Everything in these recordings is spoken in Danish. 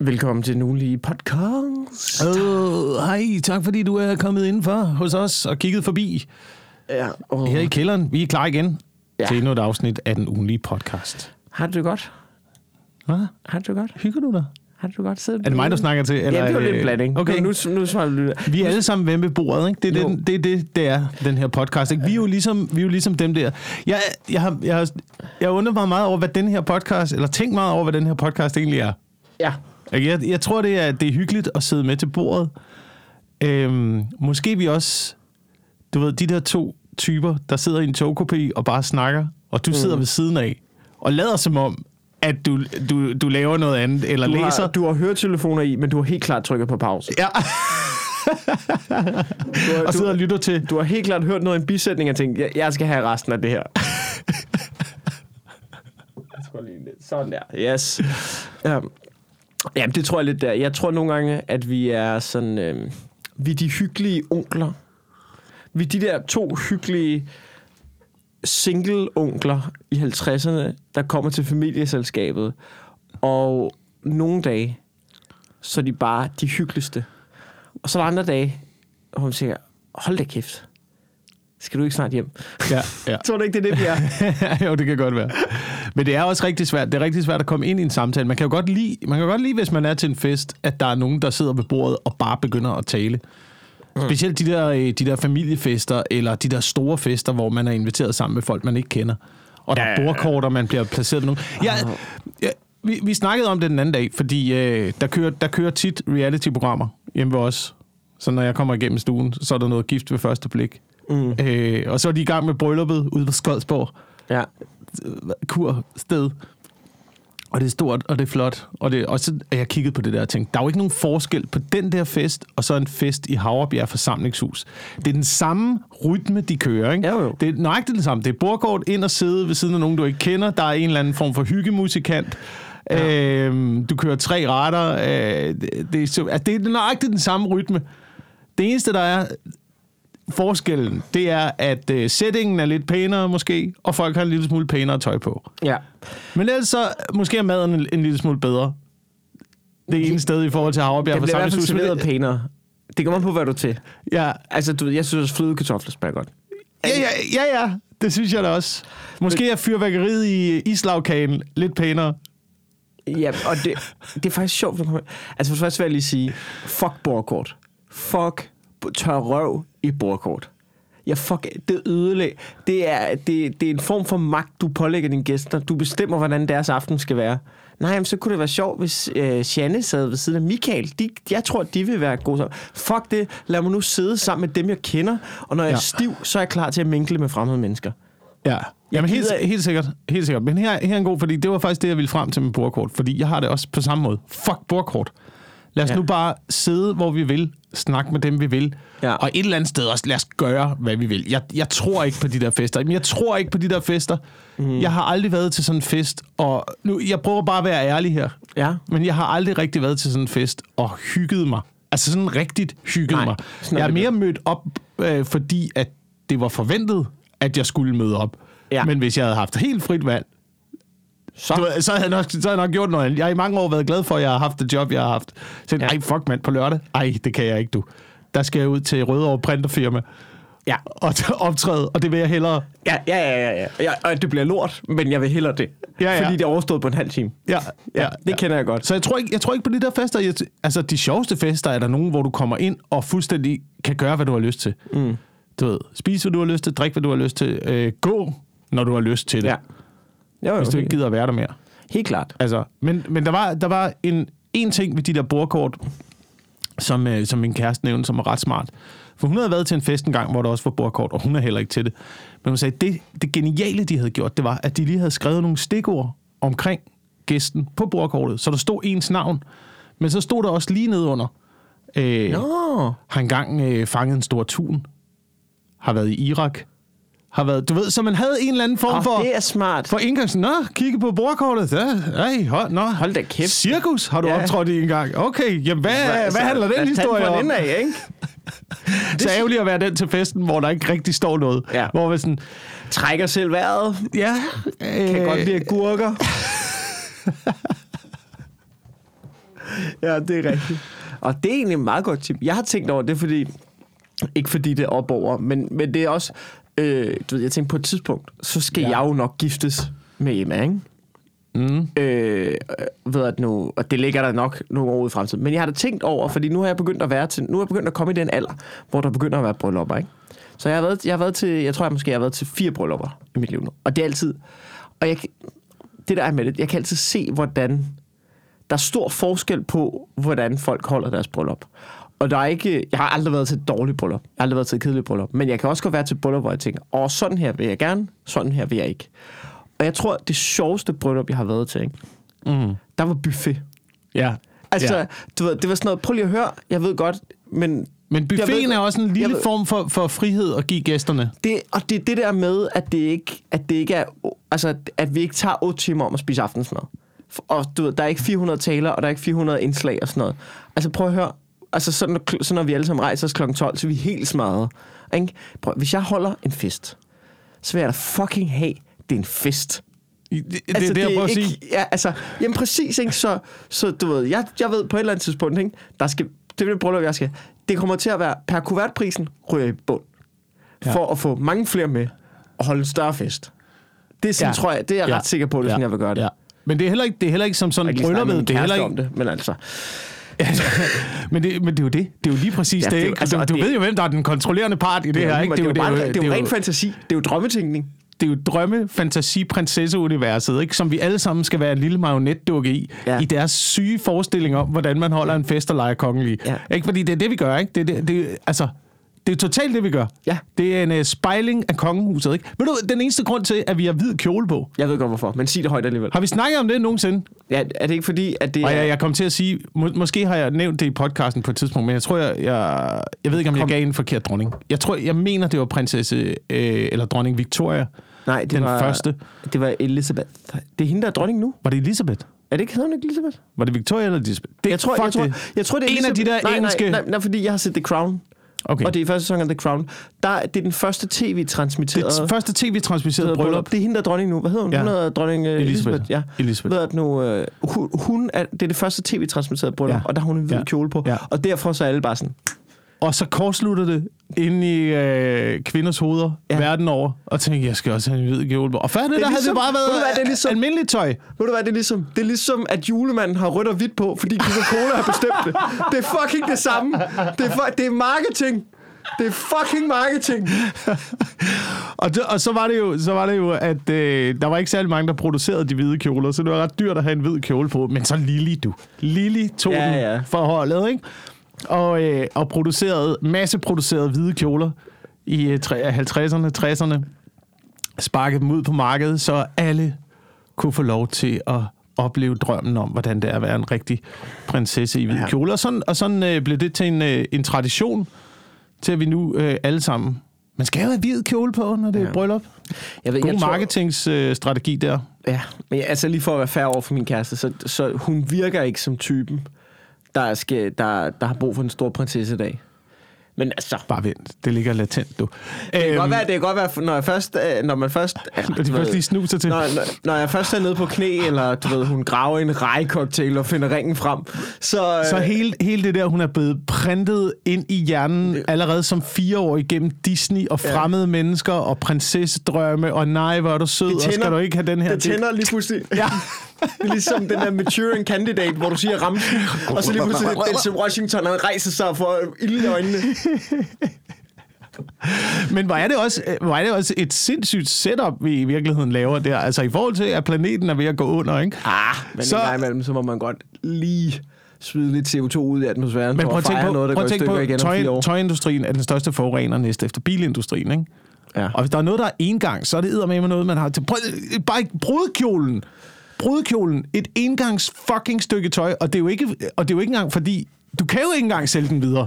Velkommen til den ugenlige podcast. Uh, hej, tak fordi du er kommet indenfor hos os og kigget forbi Ja, og her i kælderen. Vi er klar igen Ja. til endnu et afsnit af den ugenlige podcast. har du det godt? Hvad? Har du det godt? Hygger du dig? Har du godt? Sidder Er det mig, du snakker til? Eller ja, det var lidt blanding. Okay. Nu, nu, nu svarer du Vi er alle sammen ved ved bordet, ikke? Det er Jo. det, det, er det, det er, den her podcast. Ikke? Vi, er jo ligesom, vi er jo ligesom dem der. Jeg, jeg, har, jeg, har, jeg har undret mig meget over, hvad den her podcast, eller tænkt meget over, hvad den her podcast egentlig er. Ja. Jeg, jeg tror, det er, det er hyggeligt at sidde med til bordet. Øhm, måske vi også, du ved, de der to typer, der sidder i en togkopi og bare snakker, og du sidder ved siden af, og lader som om, at du, du, du laver noget andet, eller Du læser. har, du har høretelefoner i, men du har helt klart trykket på pause. Ja, Du har, og sidder og lytter til. du har helt klart hørt noget i en bisætning og tænkt, jeg, jeg skal have resten af det her. Sådan der. Yes. Ja. Jamen, det tror jeg lidt der. Jeg tror nogle gange, at vi er sådan... Øh, vi er de hyggelige onkler. Vi er de der to hyggelige single-onkler i 50'erne, der kommer til familieselskabet. Og nogle dage, så er de bare de hyggeligste. Og så er der andre dage, hvor man siger, hold da kæft. Skal du ikke snart hjem? Ja, ja. Tror du ikke, det er det, vi er? jo, det kan godt være. Men det er også rigtig svært. Det er rigtig svært at komme ind i en samtale. Man kan jo godt lide, man kan godt lide hvis man er til en fest, at der er nogen, der sidder ved bordet og bare begynder at tale. Specielt de der, øh, de der familiefester, eller de der store fester, hvor man er inviteret sammen med folk, man ikke kender. Og der Ja, er bordkort, og man bliver placeret nogen. Ja, ja, vi, vi snakkede om det den anden dag, fordi øh, der, kører, der kører tit reality-programmer hjemme ved os. Så når jeg kommer igennem stuen, så er der noget gift ved første blik. Mm. Øh, og så er de i gang med brylluppet ude på Skodsborg Ja. Kursted. Og det er stort, og det er flot. Og, det, og så er jeg kigget på det der og tænkt, der er jo ikke nogen forskel på den der fest, og så en fest i Havrebjerg forsamlingshus. Det er den samme rytme, de kører, ikke? Jo, jo. Det er nøjagtigt det samme. Det er bordkort ind og sidde ved siden af nogen, du ikke kender. Der er en eller anden form for hyggemusikant. Ja. Øhm, du kører tre retter. Øh, det, det, er, så- altså, det er nøjagtigt den samme rytme. Det eneste, der er forskellen, det er, at øh, settingen er lidt pænere måske, og folk har en lille smule pænere tøj på. Ja. Men ellers så måske er maden en, en lille smule bedre. Det er ene sted i forhold til Havrebjerg Det bliver i hvert fald serveret pænere. Det kommer på, hvad du til. Ja, Altså, du, jeg synes, at flødekartofler smager godt. ja, ja, ja, ja, det synes jeg da også. Måske er fyrværkeriet i islagkagen lidt pænere. Ja, og det, det er faktisk sjovt. Altså, for det første vil jeg lige sige, fuck bordkort. Fuck tør røv i bordkort. Ja, fuck, det ødelæg. Det er, det, det er en form for magt, du pålægger dine gæster. Du bestemmer, hvordan deres aften skal være. Nej, men så kunne det være sjovt, hvis øh, Janne sad ved siden af Michael. De, jeg tror, de vil være gode sammen. Fuck det. Lad mig nu sidde sammen med dem, jeg kender. Og når jeg er Ja. stiv, så er jeg klar til at minkle med fremmede mennesker. Ja, Jamen, helt, helt, sikkert, helt sikkert. Men her, her er en god, fordi det var faktisk det, jeg ville frem til med bordkort. Fordi jeg har det også på samme måde. Fuck bordkort. Lad os Ja. nu bare sidde, hvor vi vil. Snakke med dem, vi vil. Ja. Og et eller andet sted også, lad os gøre, hvad vi vil. Jeg, jeg tror ikke på de der fester. Jeg tror ikke på de der fester. Mm. Jeg har aldrig været til sådan en fest. Og nu, jeg prøver bare at være ærlig her. Ja. Men jeg har aldrig rigtig været til sådan en fest og hygget mig. Altså sådan rigtigt hygget Nej, mig. Jeg er mere mødt op, øh, fordi at det var forventet, at jeg skulle møde op. Ja. Men hvis jeg havde haft helt frit valg, Så, du, så, havde jeg nok, så havde jeg nok gjort noget andet. Jeg har i mange år været glad for, at jeg har haft det job, jeg har haft. Så Ja. ja. ej, fuck mand, på lørdag? Ej, det kan jeg ikke, du. Der skal jeg ud til Rødovre Printerfirma ja. og optræde, og det vil jeg hellere. Ja, ja, ja, ja, ja. ja. Og det bliver lort, men jeg vil hellere det. Ja, ja. Fordi det er overstået på en halv time. Ja, Ja, det kender jeg godt. Så jeg tror ikke, jeg tror ikke på de der fester. Jeg, altså, de sjoveste fester er der nogen, hvor du kommer ind og fuldstændig kan gøre, hvad du har lyst til. Mm. Du ved, spise, hvad du har lyst til, drikke, hvad du har lyst til, øh, gå, når du har lyst til det, Ja. Jo, jo, hvis du ikke gider at være der mere. helt klart. Altså, men, men der var, der var en, en ting ved de der bordkort, som, øh, som min kæreste nævnte, som var ret smart. For hun havde været til en fest en gang, hvor der også var bordkort, og hun er heller ikke til det. Men hun sagde, det, det geniale, de havde gjort, det var, at de lige havde skrevet nogle stikord omkring gæsten på bordkortet, så der stod ens navn. Men så stod der også lige nedunder, øh, Nå. har engang øh, fanget en stor tun, har været i Irak, har været, du ved, så man havde en eller anden form Oh, for... det er smart. For indgangs, nå, kigge på bordkortet. Ja, ej, hold, nå. Hold da kæft. Cirkus har du Ja. ja. optrådt i en gang. Okay, jamen hvad, hvad, hvad handler den historie om? Af, ikke? Så ærgerligt at være den til festen, hvor der ikke rigtig står noget. Ja. Hvor vi sådan, Trækker selv vejret. ja, Kan øh, godt lide agurker. Ja, det er rigtigt. Og det er egentlig et meget godt tip. Jeg har tænkt over det, fordi... Ikke fordi det er op over, men, men det er også... Øh, du ved, jeg tænkte på et tidspunkt, så skal Ja. jeg jo nok giftes med Emma, ikke? Mm. Øh, ved at nu, og det ligger der nok nogle år ud i fremtiden. Men jeg har da tænkt over, fordi nu har jeg begyndt at være til, nu har jeg begyndt at komme i den alder, hvor der begynder at være bryllupper, ikke? Så jeg har været, jeg har været til, jeg tror jeg måske har været til fire bryllupper i mit liv nu. Og det er altid, og jeg, det der er med det, jeg kan altid se, hvordan der er stor forskel på, hvordan folk holder deres bryllup. Og der er ikke, jeg har aldrig været til et dårligt bryllup. Jeg har aldrig været til et kedeligt bryllup. Men jeg kan også godt være til et bryllup, hvor jeg tænker, åh, sådan her vil jeg gerne, sådan her vil jeg ikke. Og jeg tror, det sjoveste bryllup, jeg har været til, ikke? Mm. der var buffet. Ja. Altså, ja. du ved, det var sådan noget, prøv lige at høre, jeg ved godt, men Men buffeten ved- er også en lille ved- form for, for frihed at give gæsterne. det, og det er det der med, at det ikke, at det ikke er, altså, at vi ikke tager 8 timer om at spise aftensmad. Og du ved, der er ikke 400 taler, og der er ikke 400 indslag og sådan noget. Altså prøv at høre, altså sådan, når- så når vi alle sammen rejser os kl. 12, så er vi helt smadret. Ikke? Prøv, hvis jeg holder en fest, så vil jeg da fucking have, det er en fest. Det, det, altså, det, er det, jeg ikke, sige. Ja, altså, jamen præcis, ikke? Så, så du ved, jeg, jeg ved på et eller andet tidspunkt, ikke? Der skal, det er det bryllup, jeg skal. Det kommer til at være, per kuvertprisen ryger i bund. Ja. For at få mange flere med og holde en større fest. Det er sådan, Ja. tror jeg, det er jeg Ja. ret sikker på, det er sådan, jeg vil gøre det. Ja. Men det er heller ikke, det er heller ikke som Jeg sådan brylluppet. Det er heller ikke, om det, men altså. Men, det, men det er jo det. Det er jo lige præcis Ja, det, det ikke? altså, du, og du det- ved jo, hvem der er den kontrollerende part i det, her, ikke? Det er jo, bare, det er jo, det er ren jo, fantasi. Det er jo drømmetingning. det er jo drømme, fantasi, prinsesseuniverset, ikke? som vi alle sammen skal være en lille marionetdukke i, Ja. i deres syge forestilling om, hvordan man holder en fest og leger kongelig. Ja. Ikke? Fordi det er det, vi gør, ikke? Det, det, det, altså, det er totalt det, vi gør. Ja. Det er en uh, spejling af kongehuset, ikke? Ved du, den eneste grund til, at vi har hvid kjole på, Jeg ved godt hvorfor, men sig det højt alligevel. har vi snakket om det nogensinde? Ja, er det ikke fordi, at det Og jeg, jeg kom til at sige, må, måske har jeg nævnt det i podcasten på et tidspunkt, men jeg tror, jeg, jeg, jeg ved ikke, om jeg Kom. gav en forkert dronning. Jeg tror, jeg mener, det var prinsesse, øh, eller dronning Victoria, Nej, det den var, første. Det var Elisabeth. Det er hende, der er dronning nu. Var det Elisabeth? Er det ikke hedder hun ikke Elisabeth? Var det Victoria eller Elisabeth? Det, Jeg tror, fuck jeg, tror, det. jeg tror, det er En af de Elisabeth- der nej, engelske- Nej, nej, nej, fordi jeg har set The Crown. Okay. Og det er første sæson af The Crown. Der, det er den første tv-transmitterede... det første tv-transmisserede bryllup. Det er hende, der er dronning nu. Hvad hedder hun? Ja. Hun hedder dronning uh, Elisabeth. Elisabeth. Ja. Elisabeth. Ved at nu, uh, hun, hun er, det er det første tv-transmitterede bryllup, Ja. og der har hun en hvid Ja. kjole på. Ja. Og derfor så er alle bare sådan... Og så kortslutter det inde i øh, kvinders hoveder ja. Verden over, og tænkte, jeg skal også have en hvid kjole på. Og før det, er der havde det ligesom- bare du hvad, været det er ligesom- almindeligt tøj. Ved du hvad, det er ligesom? Det er ligesom, at julemanden har rødt og hvidt på, fordi Coca-Cola har bestemt det. Det er fucking det samme. Det er, det er marketing. Det er fucking marketing. Og, det, og så var det jo, så var det jo at øh, der var ikke særlig mange, der producerede de hvide kjoler, så det var ret dyrt at have en hvid kjole på. Men så Lili, du. Lili tog Ja, den ja. for holdet, ikke? Og, øh, og producerede, masseproducerede hvide kjoler i øh, tre- 50'erne, 60'erne. Sparkede dem ud på markedet, så alle kunne få lov til at opleve drømmen om, hvordan det er at være en rigtig prinsesse i hvid ja. Kjole. Og sådan, og sådan øh, blev det til en, øh, en tradition, til at vi nu øh, alle sammen... Man skal jo have hvid kjole på, når det er Ja. et bryllup. Jeg ved, God jeg tror- marketingsstrategi der. Ja, men altså lige for at være fair over for min kæreste, så, så hun virker ikke som typen, der, skal, der, der har brug for en stor prinsesse i dag. Men altså, Bare vent, det ligger latent, du. det kan godt være, det kan godt være, når, jeg først, øh, når man først... Når de først lige snuser til. Når, når, når jeg først er nede på knæ, eller du ved, hun graver en rejcocktail og finder ringen frem, så... Så øh, hele, hele det der, hun er blevet printet ind i hjernen allerede som fire år igennem Disney og Ja. fremmede mennesker og prinsessedrømme, og nej, hvor er du sød, og skal du ikke have den her Det tænder lige pludselig. Ja. det er ligesom den der maturing candidate, hvor du siger ramsen, og så lige pludselig Denzel Washington, han rejser sig for ild i øjnene. Men hvor er, det også, øh, hvor er det også et sindssygt setup, vi i virkeligheden laver der. Altså i forhold til, at planeten er ved at gå under, ikke? Ah, men Så- så... en gang imellem, så må man godt lige smide lidt CO2 ud i atmosfæren Men for prøv at tænke på, noget, der prøv går at i tænke på igen tøj, år. tøjindustrien er den største forurener næst efter bilindustrien, ikke? Ja. Og hvis der er noget, der er engang, så er det med noget, man har til. Prøv, bare ikke brudkjolen. Brudkjolen. Et engangs fucking stykke tøj. Og det er jo ikke, og det er jo ikke engang fordi... Du kan jo ikke engang sælge den videre.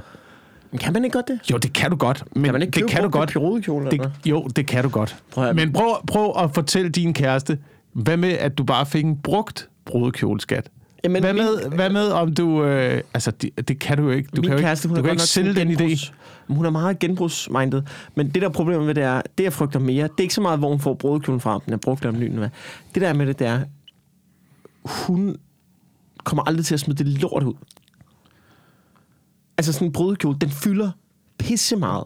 Men Kan man ikke godt det? Jo, det kan du godt. Men Kan man ikke det kan du godt. pirodekjoler, eller Det, jo, det kan du godt. Prøv at- Men prøv, prøv at fortælle din kæreste, hvad med, at du bare fik en brugt brudekjoleskat? Jamen, hvad, min- med, hvad med, om du... Øh, altså, det, det kan du jo ikke. Du Min kan jo kæreste, ikke, du kan godt ikke sælge den idé. Hun er meget genbrugsmindet. Men det der problem med det er, det jeg frygter mere, det er ikke så meget, hvor hun får brudekjolen fra, om den er brugt eller ny. Det der med det, det er, hun kommer aldrig til at smide det lort ud. altså sådan en brudekjole, den fylder pisse meget.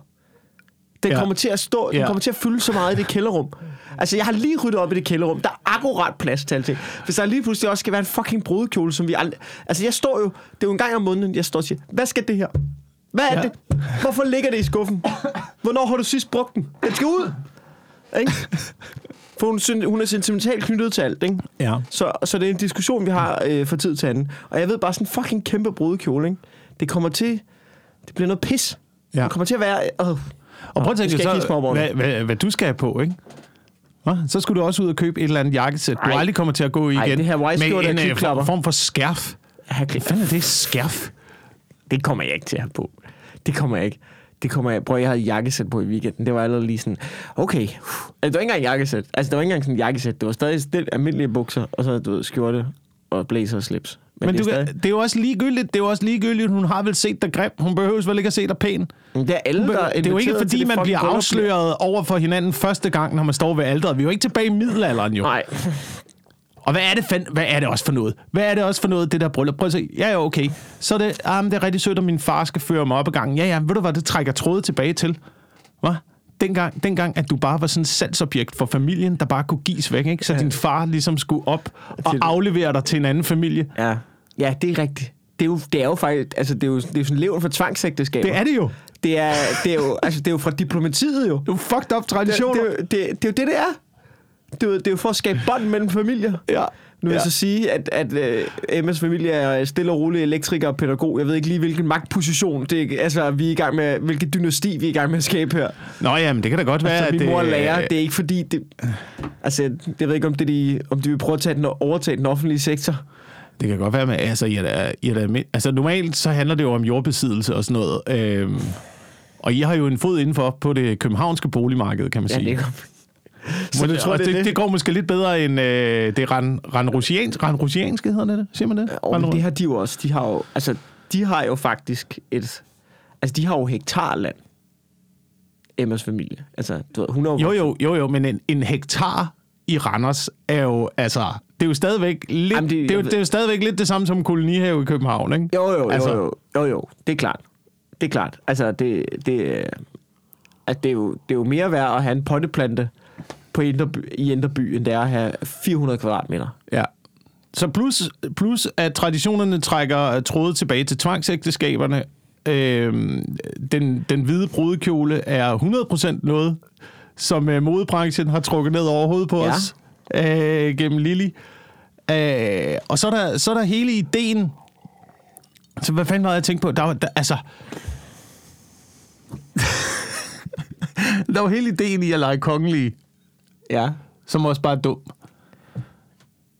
Den Ja. kommer til at stå, den Ja. kommer til at fylde så meget i det kælderrum. Altså, jeg har lige ryddet op i det kælderrum. Der er akkurat plads til alting. Hvis der lige pludselig også skal være en fucking brudekjole, som vi aldrig... Altså, jeg står jo... Det er jo en gang om måneden, jeg står og siger, hvad skal det her? Hvad er ja. det? Hvorfor ligger det i skuffen? Hvornår har du sidst brugt den? Den skal ud! Ikke? For hun, hun er sentimentalt knyttet til alt, ikke? Ja. Så, så det er en diskussion, vi har øh, fra tid til anden. Og jeg ved bare, sådan en fucking kæmpe brudekjole, ikke? Det kommer til... Det bliver noget pis. Ja. Det kommer til at være... Øh, Og prøv at tænke så, hvad, hvad, hvad du skal have på, ikke? Hva? Så skulle du også ud og købe et eller andet jakkesæt, du Ej. aldrig kommer til at gå i Ej, igen. det her med en øh, klipklapper. form for skærf. Hvad fanden er det, skærf? Det kommer jeg ikke til at have på. Det kommer jeg ikke. Det kommer jeg... Prøv, jeg havde jakkesæt på i weekenden. Det var allerede lige sådan... Okay. Altså, det var ikke engang jakkesæt. Altså, det var ikke engang sådan jakkesæt. Det var stadig stil, almindelige bukser, og så, du ved, skjorte og blazer og slips. Men, Men det, du, er kan- stadig, det er jo også ligegyldigt. Det er jo også ligegyldigt. Hun har vel set dig grim. Hun behøver vel ikke at se dig pæn. Men det er alle, der det er jo ikke, fordi man bliver afsløret over for hinanden første gang, når man står ved alderet. Vi er jo ikke tilbage i middelalderen, jo. Nej. Og hvad er det, fand, hvad er det også for noget? Hvad er det også for noget, det der bryllup? Prøv at se. Ja, ja, okay. Så er det, ah, men det er rigtig sødt, at min far skal føre mig op ad gangen. Ja, ja, ved du hvad, det trækker trådet tilbage til. Hvad? Dengang, dengang, at du bare var sådan et salgsobjekt for familien, der bare kunne gives væk, ikke? Så din far ligesom skulle op og aflevere dig til en anden familie. Ja. Ja, det er rigtigt. Det er jo, det er jo faktisk... Altså, det er jo, det er jo sådan leven for tvangsægteskaber. Det er det jo. Det er, det er jo, altså, det er jo fra diplomatiet jo. Det er jo fucked up Det, traditioner. det, er jo- det, det, er jo det, det er. Det er, jo, det er jo for at skabe bånd mellem familier. Ja. Nu vil Ja. jeg så sige, at, at uh, Emmas familie er stille og rolig elektriker og pædagog. Jeg ved ikke lige, hvilken magtposition, det er, altså, vi er i gang med, hvilket dynasti vi er i gang med at skabe her. Nå ja, men det kan da godt være, Altså, at min det, mor er lærer. Det er ikke fordi, det, altså, jeg, jeg ved ikke, om, det, de, om de vil prøve at tage den, overtage den offentlige sektor. Det kan godt være, med, altså, I er da, I er da, altså normalt så handler det jo om jordbesiddelse og sådan noget. Øhm, og I har jo en fod indenfor på det københavnske boligmarked, kan man Ja, sige. det er Så det, tror, det det, det? det går måske lidt bedre end øh, det ran, ranrusiansk, ranrusianske hedder det, siger man det? Og men det har de jo også. De har jo, altså, de har jo faktisk et... Altså, de har jo hektarland. Emmas familie. Altså, du ved, hun er jo... Jo, jo, jo, jo, men en, en hektar i Randers er jo, altså, det er jo stadigvæk lidt, Jamen, det- det, er jo, det er jo stadigvæk lidt det samme som kolonihave i København, ikke? Jo, jo, jo, Altså- altså, jo, jo, jo, det er klart. Det er klart. Altså, det, det, at det, er jo, det er jo mere værd at have en potteplante på Indreby, i Indreby, end det er at have 400 kvadratmeter. Ja. Så plus, plus at traditionerne trækker trådet tilbage til tvangsægteskaberne. Øhm, den, den hvide brudekjole er 100% noget, som øh, modebranchen har trukket ned over hovedet på Ja. os øh, gennem Lili. Øh, og så er, der, så er der hele ideen. Så hvad fanden var jeg tænkt på? Der, var, der, altså... der var hele ideen i at lege kongelige, Ja. som også bare er dum.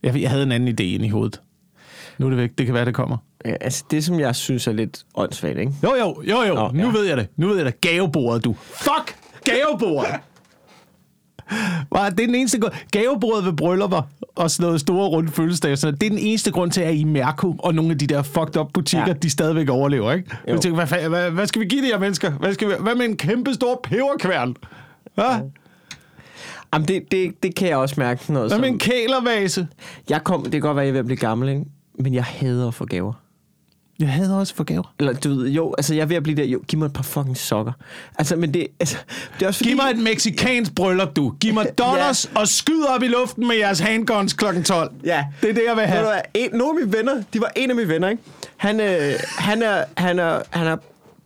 Jeg, jeg havde en anden idé ind i hovedet. Nu er det væk. Det kan være, det kommer. ja. Altså, det som jeg synes er lidt åndssvagt, ikke? Jo, jo, jo, jo. Nå, nu ja. ved jeg det. Nu ved jeg det. Gavebordet, du. Fuck! Gavebordet! Hva, det er den eneste grund. Gavebordet ved bryllupper og sådan noget store runde fødselsdage, så det er den eneste grund til, at i Mærko og nogle af de der fucked up butikker, ja. Ja. de stadigvæk overlever, ikke? Jeg tænker, hvad, hvad, hvad, skal vi give de her mennesker? Hvad, skal vi, hvad med en kæmpe stor peberkværn? Hvad? Jamen, det, det, det kan jeg også mærke. sådan Noget, Hvad som, med en kælervase? jeg kom, det kan godt være, at jeg er ved at blive gammel, ikke? Men jeg hader at få gaver. Jeg havde også for gaver. Eller du ved, jo, altså jeg er ved at blive der, jo, giv mig et par fucking sokker. Altså, men det, altså, det er også fordi... Giv mig et meksikansk bryllup, du. Giv mig dollars ja. og skyd op i luften med jeres handguns klokken 12. Ja. Det er det, jeg vil Ved have. du hvad, en, nogle af mine venner, de var en af mine venner, ikke? Han, øh, han, er, han, er, han er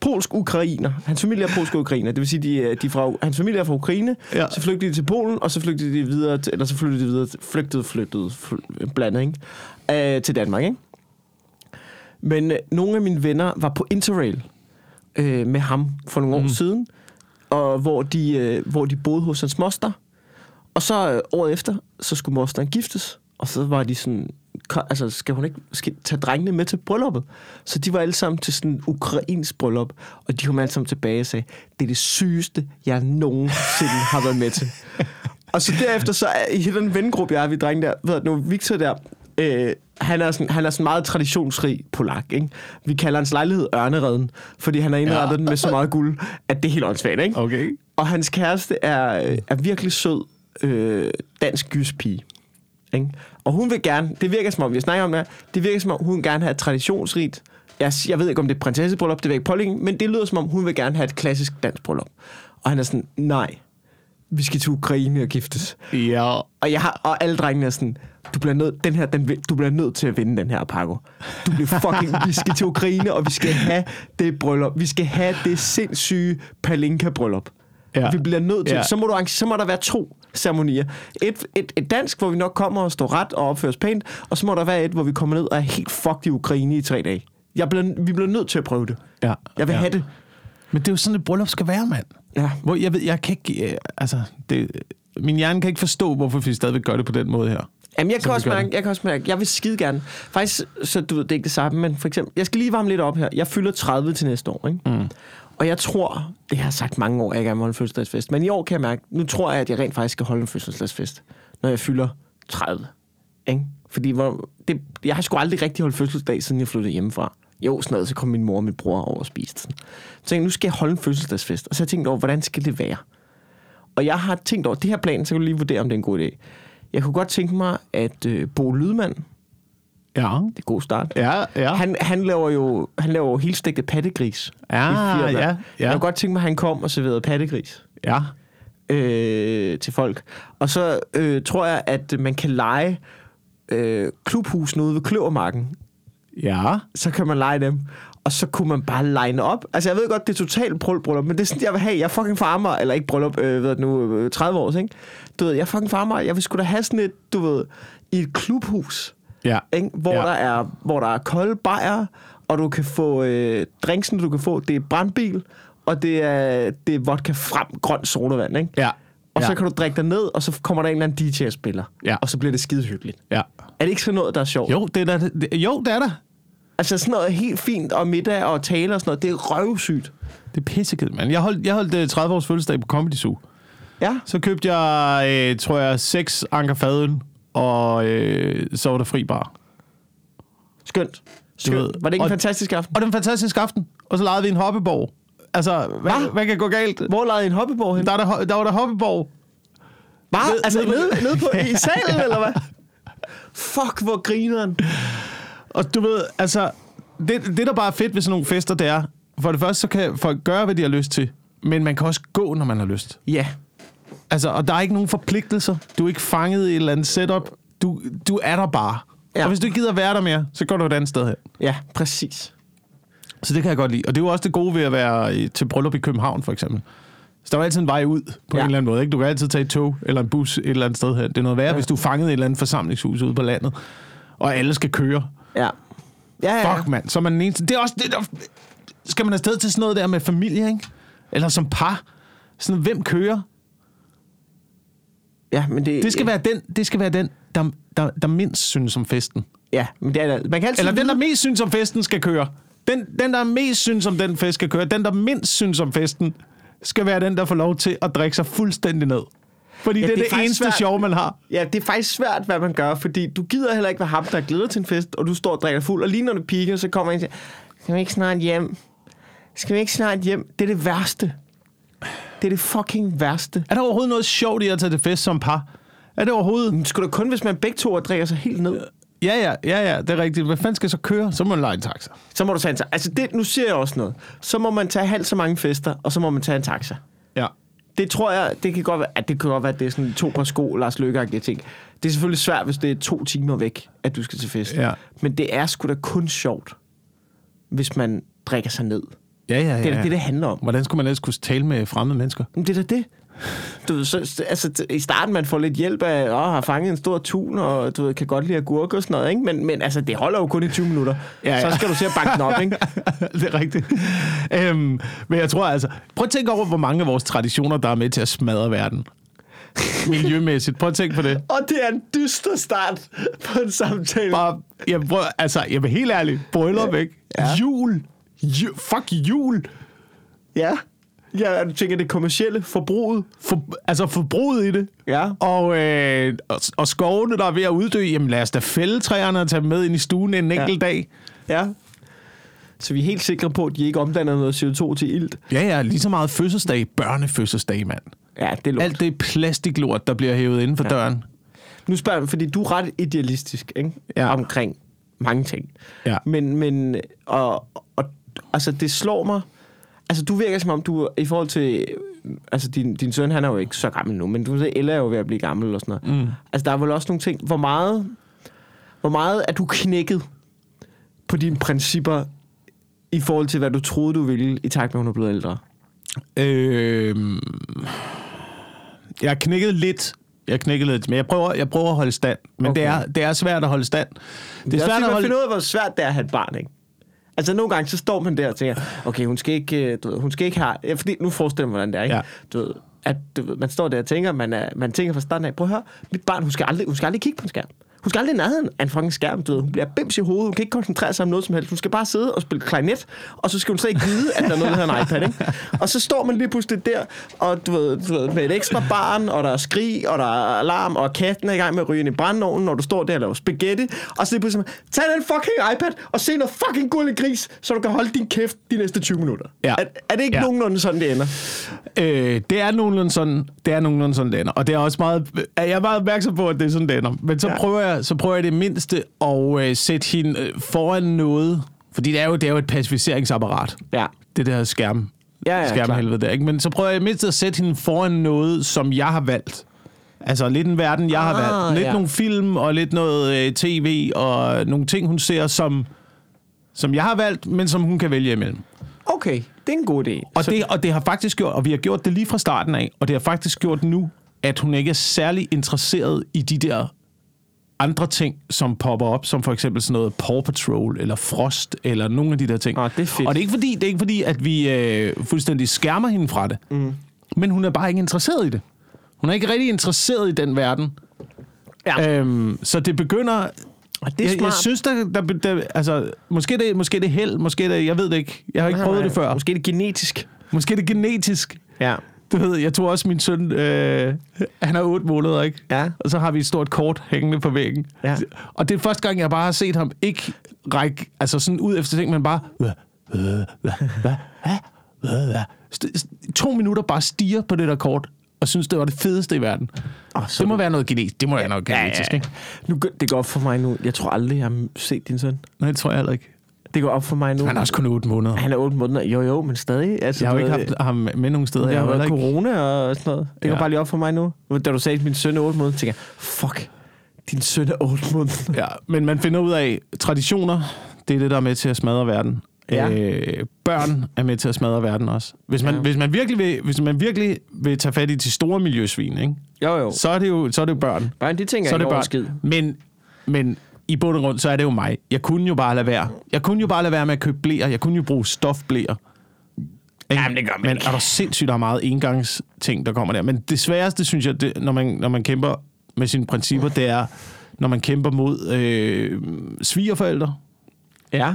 polsk-ukrainer. Hans familie er polsk-ukrainer. Det vil sige, de, er- de fra, hans familie er fra Ukraine. Ja. Så flygtede de til Polen, og så flygtede de videre, til, eller så flyttede de videre, flygtede, flyttede, fly, blandet, ikke? Øh, til Danmark, ikke? Men øh, nogle af mine venner var på Interrail øh, med ham for nogle år Mhm. siden, og hvor de, øh, hvor de boede hos hans moster. Og så øh, året efter, så skulle mosteren giftes, og så var de sådan, "Ko- altså skal hun ikke skal tage drengene med til brylluppet? Så de var alle sammen til sådan en ukrainsk bryllup, og de kom alle sammen tilbage og sagde, det er det sygeste, jeg nogensinde har været med til. og så derefter, så er, i den vennegruppe, jeg er, vi drenge der, ved nu Victor der, øh, han er, sådan, han er sådan meget traditionsrig polak, ikke? Vi kalder hans lejlighed Ørneredden, fordi han har indrettet ja. den med så meget guld, at det er helt åndssvagt, ikke? Okay. Og hans kæreste er, er virkelig sød øh, dansk gyspige. Ikke? Og hun vil gerne, det virker som om, vi snakker om det, her, det virker som om, hun gerne have et traditionsrigt Jeg, jeg ved ikke, om det er prinsessebryllup, det vil jeg ikke pålægge, men det lyder som om, hun vil gerne have et klassisk dansk bryllup. Og han er sådan, nej, vi skal til Ukraine og giftes. Ja. Og, jeg har, og alle drengene er sådan, du bliver nødt, den her, den, du bliver nødt til at vinde den her, Paco. Du bliver fucking, vi skal til Ukraine, og vi skal have det bryllup. Vi skal have det sindssyge Palinka-bryllup. Ja. Vi bliver nødt til, Ja. så, må du, så må der være to ceremonier. Et, et, et dansk, hvor vi nok kommer og står ret og opfører os pænt, og så må der være et, hvor vi kommer ned og er helt fucked i Ukraine i tre dage. Jeg bliver, vi bliver nødt til at prøve det. ja. Jeg vil ja. have det. Men det er jo sådan, et bryllup skal være, mand. Ja. Hvor jeg ved, jeg kan ikke... øh, Altså, det, min hjerne kan ikke forstå, hvorfor vi stadigvæk gør det på den måde her. Jamen, jeg kan, også mærke, jeg kan også mærke, jeg vil skide gerne. Faktisk, så du ved, det er ikke det samme, men for eksempel, jeg skal lige varme lidt op her. Jeg fylder 30 til næste år, ikke? Mm. Og jeg tror, det har jeg sagt mange år, at jeg gerne vil holde en fødselsdagsfest. Men i år kan jeg mærke, nu tror jeg, at jeg rent faktisk skal holde en fødselsdagsfest, når jeg fylder 30. Ikke? Fordi hvor, det, jeg har sgu aldrig rigtig holdt fødselsdag, siden jeg flyttede hjemmefra. Jo, sådan noget, så kom min mor og min bror over og spiste. Sådan. Så tænkte nu skal jeg holde en fødselsdagsfest. Og så har jeg tænkt over, hvordan skal det være? Og jeg har tænkt over, det her plan, så kan du lige vurdere, om det er en god idé. Jeg kunne godt tænke mig, at øh, Bo Lydmand, det Ja. er en god start, Ja, ja. han, han laver jo han laver jo helt stegte pattegris. Ja, ja, ja. Jeg kunne godt tænke mig, at han kom og serverede pattegris Ja. øh, til folk. Og så øh, tror jeg, at man kan lege øh, klubhusen ude ved Kløvermarken. Ja. Så kan man lege dem. Og så kunne man bare line op. Altså, jeg ved godt, det er totalt bryllup, men det er sådan, jeg vil have. Jeg er fucking farmer, eller ikke bryllup, øh, ved nu, øh, 30 år, ikke? Du ved, jeg er fucking farmer. Jeg vil sgu da have sådan et, du ved, i et klubhus, Ja. ikke? Hvor, Ja. der er, hvor der er kolde bajer, og du kan få øh, drinksen, du kan få, det er brandbil, og det er, det er vodka frem, grøn sodavand, ikke? Ja. Og ja. så kan du drikke dig ned, og så kommer der en eller anden DJ og spiller. Ja. Og så bliver det skide hyggeligt. Ja. Er det ikke sådan noget, der er sjovt? Jo, det er der, det, jo, det er der. Altså sådan noget helt fint, og middag og tale og sådan noget, det er røvsygt. Det er pissekedeligt, mand. Jeg holdt, jeg holdt øh, 30 års fødselsdag på Comedy Zoo. Ja, Så købte jeg, øh, tror jeg, seks anker fadøl, og øh, så var der fri bar. skønt. Skønt. ved- Var det ikke en og- fantastisk aften? Og det var en fantastisk aften. Og så legede vi en hoppeborg. Altså, hvad, Hva? hvad kan gå galt? Hvor lavede I en hoppeborg hen? Der, der, der var der hoppeborg. Bare, Ned- altså nede, nede på, i salen, eller hvad? Fuck, hvor grineren. Og du ved, altså, det, det der bare er fedt ved sådan nogle fester, det er, for det første, så kan folk gøre, hvad de har lyst til, men man kan også gå, når man har lyst. Ja, Altså, og der er ikke nogen forpligtelser. Du er ikke fanget i et eller andet setup. Du, du er der bare. Ja. Ja. Og hvis du ikke gider være der mere, så går du et andet sted hen. ja, præcis. Så det kan jeg godt lide. Og det er jo også det gode ved at være til bryllup i København, for eksempel. Så der er altid en vej ud på ja. Ja. en eller anden måde. Ikke? Du kan altid tage et tog eller en bus et eller andet sted hen. Det er noget værre, ja. Ja. hvis du er fanget i et eller andet forsamlingshus ude på landet, og alle skal køre. Ja. Ja, ja. Fuck, mand. Så er man den eneste. Det er også det, der... Skal man afsted til sådan noget der med familie, ikke? Eller som par. Sådan, hvem kører? Ja, men det, Det skal være den, det skal være den der, der, der mindst synes om festen. Ja, men det er. Man kan altid Eller den, der mest synes om festen, skal køre. Den, den, der mest synes om den fest, skal køre. Den, der mindst synes om festen, skal være den, der får lov til at drikke sig fuldstændig ned. Fordi ja, det er det, eneste svært. sjov, man har. Ja, det er faktisk svært, hvad man gør, fordi du gider heller ikke være ham, der glæder til en fest, og du står og drikker fuld, og lige når det piker, så kommer en og siger, skal vi ikke snart hjem? Skal vi ikke snart hjem? Det er det værste. Det er det fucking værste. Er der overhovedet noget sjovt i at tage til fest som par? Er det overhovedet... Men Skulle da kun, hvis man begge to drikker sig helt ned? Ja, ja, ja, ja, det er rigtigt. Hvad fanden skal jeg så køre? Så må man lege en taxa. Så må du tage en taxa. Altså, det, nu siger jeg også noget. Så må man tage halvt så mange fester, og så må man tage en taxa. Ja. Det tror jeg, det kan godt være, at det kan godt være, at det er sådan to par sko, Lars Løkke ting. Det er selvfølgelig svært, hvis det er to timer væk, at du skal til fest. Ja. Men det er sgu da kun sjovt, hvis man drikker sig ned. Ja, ja, ja. Det er da det, det handler om. Hvordan skulle man ellers kunne tale med fremmede mennesker? Men det er da det. Du ved, så, så- altså, I starten man får lidt hjælp af, at har fanget en stor tun, og du ved, kan godt lide agurker og sådan noget, ikke? Men, men altså, det holder jo kun i 20 minutter. Ja, ja. Så skal du se at bakke den op, ikke? det er rigtigt. øhm, men jeg tror altså... Prøv at tænke over, hvor mange af vores traditioner, der er med til at smadre verden. Miljømæssigt. Prøv at tænke på det. Og det er en dyster start på en samtale. Bare, jeg prøver, altså, jeg vil helt ærligt. Bryllup, ikke? Ja. Jul. Ju, fuck jul. Ja. Ja, du tænker, det kommercielle forbruget. For, altså forbruget i det. Ja. Og, øh, og, og skovene, der er ved at uddø, jamen lad os da fælde træerne og tage dem med ind i stuen en enkelt dag. Ja. Så vi er helt sikre på, at de ikke omdanner noget CO2 til ilt. Ja, ja, lige så meget fødselsdag, børnefødselsdag, mand. Ja, det er lort. Alt det plastiklort, der bliver hævet inden for ja. døren. Nu spørger jeg, fordi du er ret idealistisk ikke? Ja. omkring mange ting. Ja. Men, men og, og, altså, det slår mig... Altså, du virker som om, du i forhold til... Altså, din, din søn, han er jo ikke så gammel nu, men du ved, Ella er jo ved at blive gammel og sådan noget. Mm. Altså, der er vel også nogle ting... Hvor meget, hvor meget er du knækket på dine principper i forhold til, hvad du troede, du ville, i takt med, at hun er blevet ældre? Øh, jeg har knækket lidt. Jeg har knækket lidt, men jeg prøver, jeg prøver at holde stand. Men okay. det, er, det er svært at holde stand. Det Det er er svært at at holde... finde ud af, hvor svært det er at have et barn, ikke? Altså nogle gange, så står man der og tænker, okay, hun skal ikke, øh, du ved, hun skal ikke have... Ja, fordi nu forestiller mig, hvordan det er, ikke? Ja. Du ved, at du ved, man står der og tænker, man, er, man tænker fra starten af, prøv at høre, mit barn, hun skal aldrig, hun skal aldrig kigge på en skærm. Hun skal aldrig i nærheden af en fucking skærm, du ved. Hun bliver bims i hovedet, hun kan ikke koncentrere sig om noget som helst. Hun skal bare sidde og spille klarinet, og så skal hun slet ikke vide, at der er noget, der hedder en iPad, ikke? Og så står man lige pludselig der, og du ved, du ved, med et ekstra barn, og der er skrig, og der er alarm, og katten er i gang med at ryge ind i brændeovnen, når du står der og laver spaghetti, og så lige pludselig, tag den fucking iPad, og se noget fucking gullig gris, så du kan holde din kæft de næste 20 minutter. Ja. Er, er det ikke Ja. nogenlunde sådan, det ender? Øh, det er nogenlunde sådan, det er nogenlunde sådan, det ender. Og det er også meget, jeg er meget opmærksom på, at det er sådan, det ender. Men så. Ja. prøver, jeg, så prøver jeg det mindste at øh, sætte hende øh, foran noget. Fordi det er jo, det er jo et pacificeringsapparat. Ja. Det der skærm. Ja, ja, skærmhelvede der, ikke? Men så prøver jeg mindst at sætte hende foran noget, som jeg har valgt. Altså lidt en verden, jeg har Ah, valgt. Lidt ja. nogle film og lidt noget øh, tv og nogle ting, hun ser, som, som jeg har valgt, men som hun kan vælge imellem. Okay, det er en god idé. Og, Så- det, og det har faktisk gjort, og vi har gjort det lige fra starten af, og det har faktisk gjort nu, at hun ikke er særlig interesseret i de der andre ting, som popper op, som for eksempel sådan noget Paw Patrol, eller Frost, eller nogle af de der ting. Ah, det er fedt. Og det er ikke fordi, det er ikke fordi at vi øh, fuldstændig skærmer hende fra det, mm. men hun er bare ikke interesseret i det. Hun er ikke rigtig interesseret i den verden. Ja. Øhm, så det begynder... Og det er jeg, jeg smart. synes, der, der, der altså, måske det, måske det held, måske det, jeg ved det ikke. Jeg har ikke prøvet det før. Måske er det genetisk. Måske det genetisk. Ja. Du ved, jeg tror også, min søn, øh, han er otte måneder, ikke? Ja. Og så har vi et stort kort hængende på væggen. Ja. Og det er første gang, jeg bare har set ham ikke række, altså sådan ud efter ting, men bare... Hvad, hvad, hvad, hvad, hvad, hvad, hvad. St- st- To minutter bare stiger på det der kort, og synes, det var det fedeste i verden. Oh, Det må være noget genetisk. Det må være noget genetisk, ikke? Nu, det går for mig nu. Jeg tror aldrig, jeg har set din søn. Nej, det tror jeg heller ikke. Det går op for mig nu. Han er også kun otte måneder. Han er 8 måneder. Jo, jo, men stadig. Altså, Jeg har jo ikke haft ham med nogen steder. Jeg Jeg har været ikke... corona og sådan noget. Det Ja. går bare lige op for mig nu. Da du sagde, at min søn er 8 måneder, tænker jeg, fuck, din søn er 8 måneder. Ja, men man finder ud af, traditioner, det er det, der er med til at smadre verden. Ja. Øh, børn er med til at smadre verden også. Hvis man, Ja. hvis man, virkelig, vil, hvis man virkelig vil tage fat i de store miljøsvin, ikke? Jo, jo. Så, er det jo, så er det jo børn. Børn, de tænker Så er det børn. skid. Men, men i bund og grund, så er det jo mig. Jeg kunne jo bare lade være. Jeg kunne jo bare lade være med at købe blæer. Jeg kunne jo bruge stofblæer. Ikke? Jamen, det gør man Men ikke. er der sindssygt, der er meget engangsting, der kommer der. Men det sværeste, synes jeg, det, når, man, når man kæmper med sine principper, det er, når man kæmper mod øh, svigerforældre. Ja.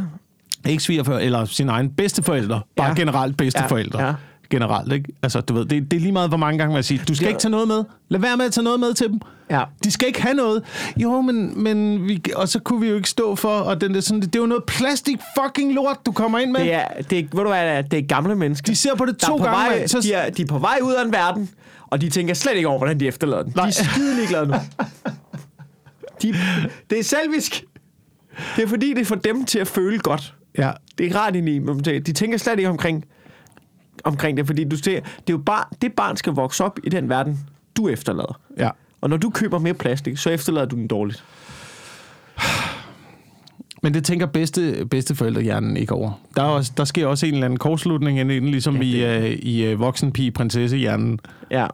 Ikke svigerforældre, eller sine egne bedsteforældre. Bare Ja. generelt bedsteforældre. Ja, ja. Generelt, ikke? Altså, du ved, det, det er lige meget, hvor mange gange man siger, du skal Ja. ikke tage noget med. Lad være med at tage noget med til dem. Ja. De skal ikke have noget. Jo, men, men vi, og så kunne vi jo ikke stå for, og den der, sådan, det er jo noget plastik fucking lort, du kommer ind med. Det er, det er, ved du hvad, det er? det gamle mennesker. De ser på det to på gange. Vej, så, de, er, de er på vej ud af en verden, og de tænker slet ikke over, hvordan de efterlader den. Nej. De er skide ligeglade nu. De, det er selvisk. Det er fordi, det får dem til at føle godt. ja, Det er rart ind i dem. De tænker slet ikke omkring, omkring det, fordi du ser, det er jo bare, det barn skal vokse op i den verden, du efterlader. ja. Og når du køber mere plastik, så efterlader du den dårligt. Men det tænker bedste, bedsteforældrehjernen ikke over. Der, er også, der sker også en eller anden kortslutning inden, ligesom Ja, ja, i, uh, i uh, voksenpige-prinsessehjernen. Ja.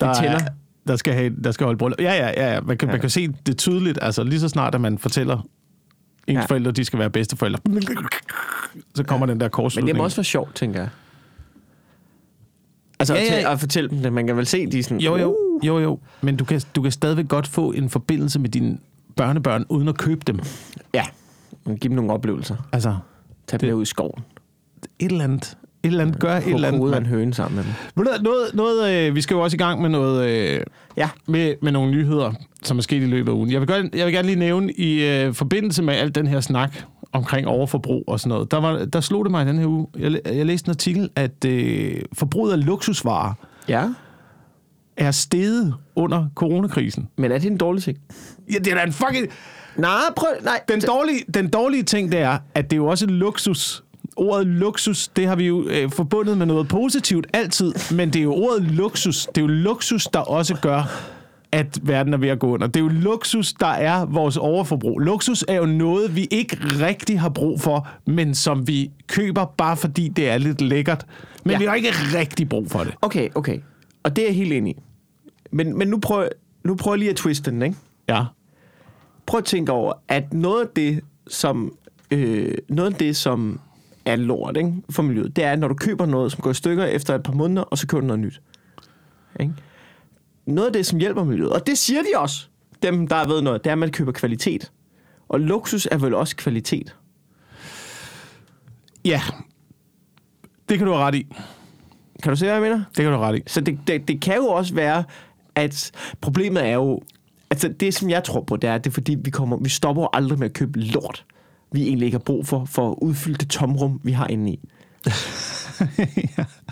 Der, De tænder. er, der, skal have, der skal holde bryllup. Ja, ja, ja, ja. Man, kan, ja. man kan se det tydeligt. Altså lige så snart, at man fortæller ens Ja. forældre, de skal være bedsteforældre, så kommer ja. den der Men kortslutning. det må også være sjovt, tænker jeg. Altså Ja, ja, ja. At, fortælle dem det. Man kan vel se, de sådan... Jo, jo, Uh. jo, jo. Men du kan, du kan stadigvæk godt få en forbindelse med dine børnebørn, uden at købe dem. Ja. Men Giv dem nogle oplevelser. Altså, Tag dem med ud i skoven. et eller andet. Et eller andet. Gør et eller andet. Hovedet en høne sammen med dem. Noget, noget, øh, vi skal jo også i gang med noget... Øh, Ja. med, med nogle nyheder, som er sket i løbet af ugen. Jeg vil, godt, jeg vil gerne lige nævne, i øh, forbindelse med al den her snak omkring overforbrug og sådan noget, der, var, der slog det mig i den her uge, jeg, jeg læste en artikel, at øh, forbruget af luksusvarer Ja. er steget under coronakrisen. Men er det en dårlig ting? Ja, det er da en fucking... Nej, prøv... Nej, Den dårlige, den dårlige ting, det er, at det er jo også luksus. Ordet luksus, det har vi jo øh, forbundet med noget positivt altid, men det er jo ordet luksus. Det er jo luksus, der også gør, at verden er ved at gå under. Det er jo luksus, der er vores overforbrug. Luksus er jo noget, vi ikke rigtig har brug for, men som vi køber bare fordi det er lidt lækkert. Men Ja. vi har ikke rigtig brug for det. Okay, okay. Og det er jeg helt enig i. Men, men nu prøver nu prøver jeg lige at twiste den, ikke? Ja. Prøv at tænke over, at noget af det, som, øh, noget af det, som er lort ikke, for miljøet, det er, når du køber noget, som går i stykker efter et par måneder, og så køber du noget nyt. Ikke? Noget af det, som hjælper miljøet, og det siger de også, dem der ved noget, det er, at man køber kvalitet. Og luksus er vel også kvalitet. Ja. Det kan du have ret i. Kan du se, hvad jeg mener? Det kan du have ret i. Så det, det, det kan jo også være, at problemet er jo... Altså det, som jeg tror på, det er, at det er fordi, vi, kommer, vi stopper aldrig med at købe lort, vi egentlig ikke har brug for, for at udfylde det tomrum, vi har inde i.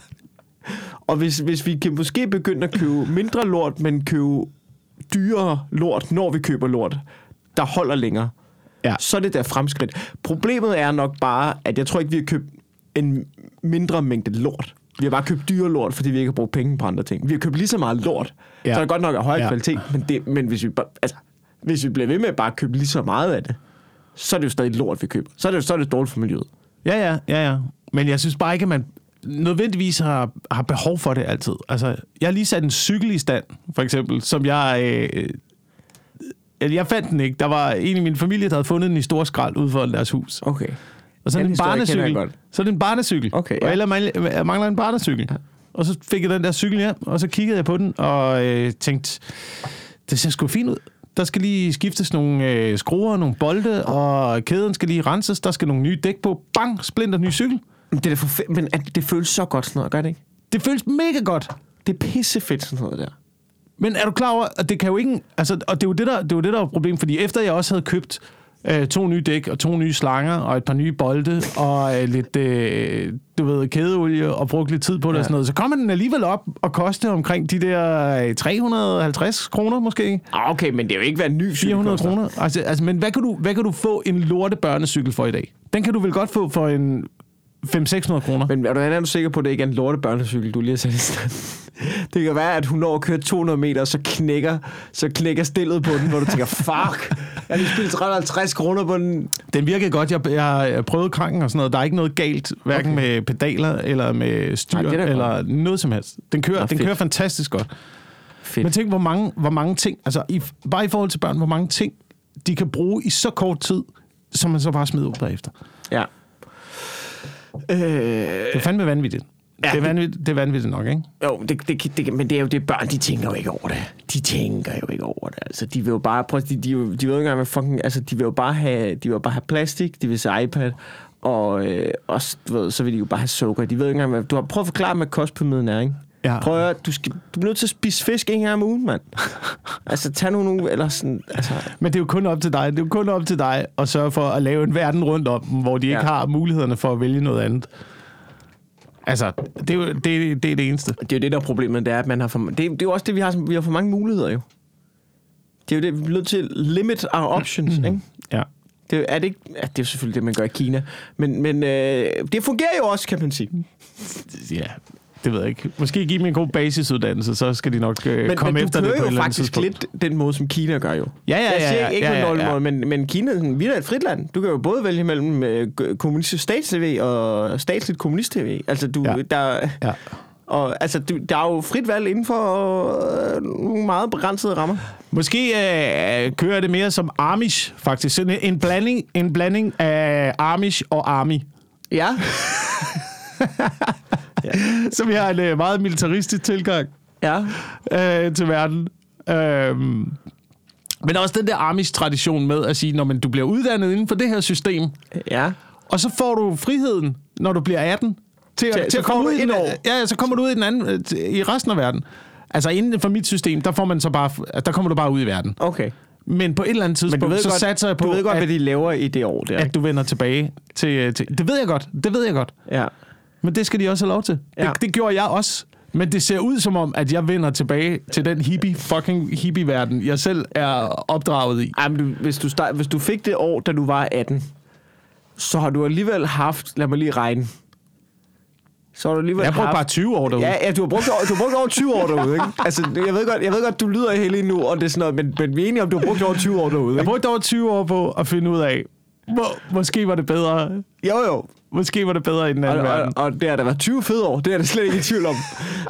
Og hvis, hvis vi kan måske begynde at købe mindre lort, men købe dyrere lort, når vi køber lort, der holder længere, Ja. så er det der fremskridt. Problemet er nok bare, at jeg tror ikke, vi har købt en mindre mængde lort. Vi har bare købt dyre lort, fordi vi ikke har brugt penge på andre ting. Vi har købt lige så meget lort, ja. Så er det godt nok af høj Ja. kvalitet, men, det, men hvis, vi, bare- altså, hvis vi bliver ved med at bare købe lige så meget af det, så er det jo stadig lort, vi køber. Så er det, så er det dårligt for miljøet. Ja, ja, ja, ja. Men jeg synes bare ikke, at man nødvendigvis har, har behov for det altid. Altså, jeg har lige sat en cykel i stand, for eksempel, som jeg... Øh, øh, jeg fandt den ikke. Der var en i min familie, der havde fundet den i stor skrald ude for deres hus. Okay. Og så er det en barnecykel. Så er det en barnecykel. Okay, Og ja. eller mangler, jeg mangler en barnecykel. Og så fik jeg den der cykel hjem, og så kiggede jeg på den, og øh, tænkte, det ser sgu fint ud. Der skal lige skiftes nogle øh, skruer, nogle bolde, og kæden skal lige renses. Der skal nogle nye dæk på. Bang, splinter ny cykel. Men det, er for men at det føles så godt sådan noget, gør det ikke? Det føles mega godt. Det er pissefedt sådan noget der. Men er du klar over, at det kan jo ikke... Altså, og det er jo det, der, det er jo det, der er problemet, fordi efter jeg også havde købt øh, to nye dæk og to nye slanger og et par nye bolde og øh, lidt, øh, du ved, kædeolie og brugt lidt tid på det Ja. og sådan noget, så kommer den alligevel op og koste omkring de der øh, 350 kroner måske, Ah, okay, men det er jo ikke, hvad en ny cykel 400 koster. kroner. Altså, altså, men hvad kan, du, hvad kan du få en lorte børnecykel for i dag? Den kan du vel godt få for en 500-600 kroner. Men er du, er du sikker på, at det ikke er en lorte børnecykel, du lige har sat i stand? Det kan være, at hun når at køre 200 meter, og så knækker, så knækker stillet på den, hvor du tænker, fuck, jeg har lige spillet 350 kroner på den. Den virkede godt. Jeg, jeg, jeg prøvede kranken og sådan noget. Der er ikke noget galt, hverken Okay. med pedaler eller med styr Nej, er eller noget som helst. Den kører, Nå, den kører fantastisk godt. Fedt. Men tænk, hvor mange, hvor mange ting, altså i, bare i forhold til børn, hvor mange ting, de kan bruge i så kort tid, som man så bare smider ud bagefter. Ja. Øh, Det er fandme vanvittigt. Ja, det, er vanvittigt, det er vanvittigt nok, ikke? jo, det, det, det, men det er jo det, børn, de tænker jo ikke over det. De tænker jo ikke over det. Altså, de vil jo bare, prøv, de, de, de, ved ikke engang, hvad fucking, altså, de vil jo bare have, de vil bare have plastik, de vil se iPad, og, øh, og ved, så vil de jo bare have sukker. De ved ikke engang, hvad, du har prøvet at forklare, hvad kostpyramiden er, ikke? Ja. Prøv at, du, skal, du er nødt til at spise fisk en gang om ugen, mand. altså, tag nogle, eller sådan, altså, Men det er jo kun op til dig. Det er jo kun op til dig at sørge for at lave en verden rundt om dem, hvor de ikke Ja. har mulighederne for at vælge noget andet. Altså, det er jo det, det, er det eneste. det er jo det, der er problemet, det er, at man har for, det, er- det er jo også det, vi har, vi har for mange muligheder, jo. Det er jo det, vi er nødt til at limit our options, ikke? Ja. Det er, det ikke, ja, det er jo selvfølgelig det, man gør i Kina. Men, men øh, det fungerer jo også, kan man sige. Ja, det ved jeg ikke. Måske give dem en god basisuddannelse, så skal de nok øh, Men, komme men efter du det kører på et jo eller andet faktisk tidspunkt. lidt den måde, som Kina gør jo. Ja, ja, Jeg ja, siger ja, ikke ja, ja, ja, ja. men, men Kina, sådan, vi er et frit land. Du kan jo både vælge mellem øh, kommunistisk stats-TV og statsligt kommunist-TV. Altså, du, Ja. der, Ja. og, altså, du, der er jo frit valg inden for øh, nogle meget begrænsede rammer. Måske øh, kører det mere som Amish, faktisk. Sådan en blanding, en blanding af Amish og Army. Ja. Så vi har en øh, meget militaristisk tilgang Ja. øh, til verden. Øhm, men også den der Amish-tradition med at sige, når man, du bliver uddannet inden for det her system, Ja. og så får du friheden, når du bliver 18, til, Til- at, til så at komme ud i, den, år. ja, så kommer du ud i, den anden, øh, i resten af verden. Altså inden for mit system, der får man så bare, der kommer du bare ud i verden. Okay. Men på et eller andet tidspunkt, så godt, satser jeg på, du ved godt, at, hvad de laver i det år der. at du vender tilbage til, til... Det ved jeg godt, det ved jeg godt. Ja. Men det skal de også have lov til. Ja. Det, det gjorde jeg også. Men det ser ud som om, at jeg vender tilbage til den hippie, fucking hippie-verden, jeg selv er opdraget i. Ej, men du, hvis, du start, hvis du fik det år, da du var 18, så har du alligevel haft, lad mig lige regne, så har du alligevel Jeg brugte haft, bare 20 år derude. Ja, ja, du har brugt, over- du har brugt over 20 år derude, ikke? Altså, jeg ved godt, jeg ved godt du lyder heldig nu, og det er sådan noget, men, men vi er enige om, du har brugt over 20 år derude, Jeg ikke? brugte over 20 år på at finde ud af, må, måske var det bedre, Jo, jo. måske var det bedre i den Og, anden og, verden. og det har da været 20 fede år, det er da slet ikke i tvivl om.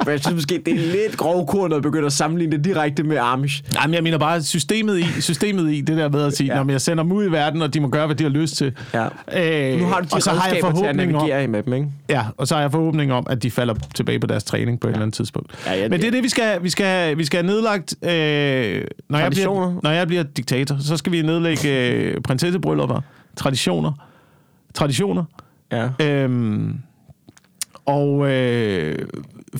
Men jeg synes måske, det er lidt grovkornet at begynde at sammenligne det direkte med Amish. Nej, men jeg mener bare systemet i, systemet i det der med at sige, Ja. ja. jeg sender dem ud i verden, og de må gøre, hvad de har lyst til. Ja. Øh, Nu har du de og så har jeg forhåbning om, i med dem, ikke? Ja, og så har jeg forhåbning om, at de falder tilbage på deres træning på et eller andet tidspunkt. Ja, ja, Men det er det- det, vi skal, vi skal, vi skal have nedlagt. Øh, når, jeg bliver, når jeg bliver diktator, så skal vi nedlægge øh, prinsessebryllupper, traditioner. Traditioner. Ja. Øhm, og øh,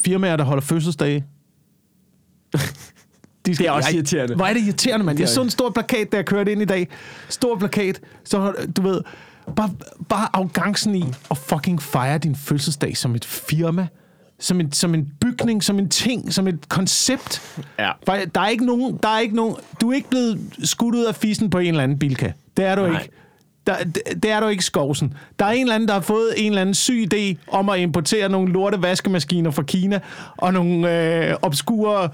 firmaer, der holder fødselsdage. De Det er også jeg- irriterende. Hvor er det irriterende, mand. Jeg så en stor plakat, da jeg kørte ind i dag. Stor plakat. Så, du ved, bare, bare arrogancen i at fucking fejre din fødselsdag som et firma. Som en, som en bygning, som en ting, som et koncept. Ja. For Der er ikke nogen, der er ikke nogen, du er ikke blevet skudt ud af fisen på en eller anden bilka. Det er du Nej. ikke. Der, det, det er du ikke skovsen. Der er en eller anden, der har fået en eller anden syg idé om at importere nogle lorte vaskemaskiner fra Kina, og nogle øh, obskure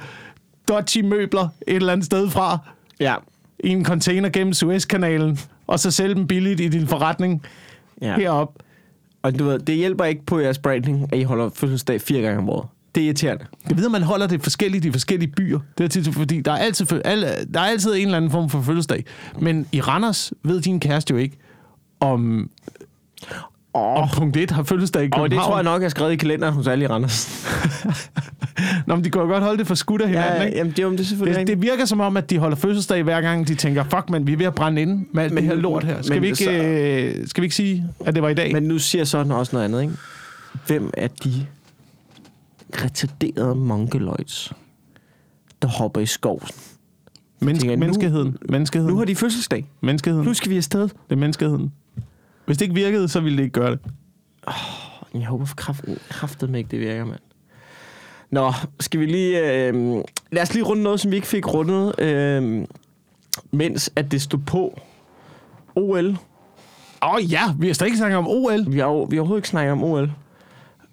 dodgy møbler et eller andet sted fra, Ja. i en container gennem Suezkanalen, og så sælge dem billigt i din forretning ja. herop. Og du ved, det hjælper ikke på jeres branding, at I holder fødselsdag fire gange om året. Det er irriterende. Jeg ved, at man holder det forskelligt i forskellige byer. Det er tit, fordi der er, altid, alle, der er altid en eller anden form for fødselsdag. Men i Randers ved din kæreste jo ikke, om, Åh, om punkt 1 har fødselsdag i og København. det tror jeg nok er skrevet i kalenderen hos alle i Randers. Nå, men de jo godt holde det for skudt af hinanden, Ja, ikke? jamen, det, er det er selvfølgelig Det, det virker som om, at de holder fødselsdag hver gang, de tænker, fuck, men vi er ved at brænde ind med alt Men- det her lort her. Skal, men vi ikke, så- øh, skal vi ikke sige, at det var i dag? Men nu siger sådan også noget andet, ikke? Hvem er de retarderede monkeloids, der hopper i skoven? Menneske, tænker, nu- menneskeheden. Menneskeheden. Nu har de fødselsdag. menneskeheden. Nu skal vi afsted. Det er menneskeheden. Hvis det ikke virkede, så ville det ikke gøre det. Jeg håber for kraften, kraftet ikke det virker, mand. Nå, skal vi lige... Øh, lad os lige runde noget, som vi ikke fik rundet, øh, mens at det stod på. OL. Åh oh, ja, vi har slet ikke snakket om OL. Vi har, vi har overhovedet ikke snakket om OL.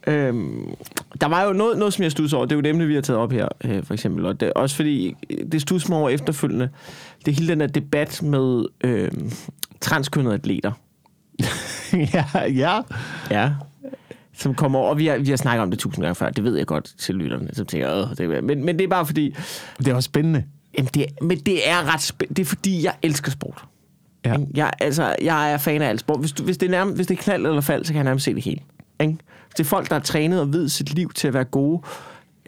Øhm, der var jo noget, noget, som jeg studser over. Det er jo et emne, vi har taget op her, øh, for eksempel. Og det, også fordi, det studser mig over efterfølgende. Det er hele den der debat med øh, transkønnede atleter. ja, ja. Ja. Som kommer over, og vi har, vi har snakket om det tusind gange før, det ved jeg godt til lytterne, som tænker, Åh, det er, men, men det er bare fordi, Det er også spændende. jamen det, men det er ret spæ- det er fordi, jeg elsker sport. Ja. Jeg, altså, jeg er fan af alt sport. Hvis, du, hvis, det er nærmest, hvis det er knald eller fald, så kan jeg nærmest se det hele. Ikke? Det er folk, der har trænet og ved sit liv til at være gode.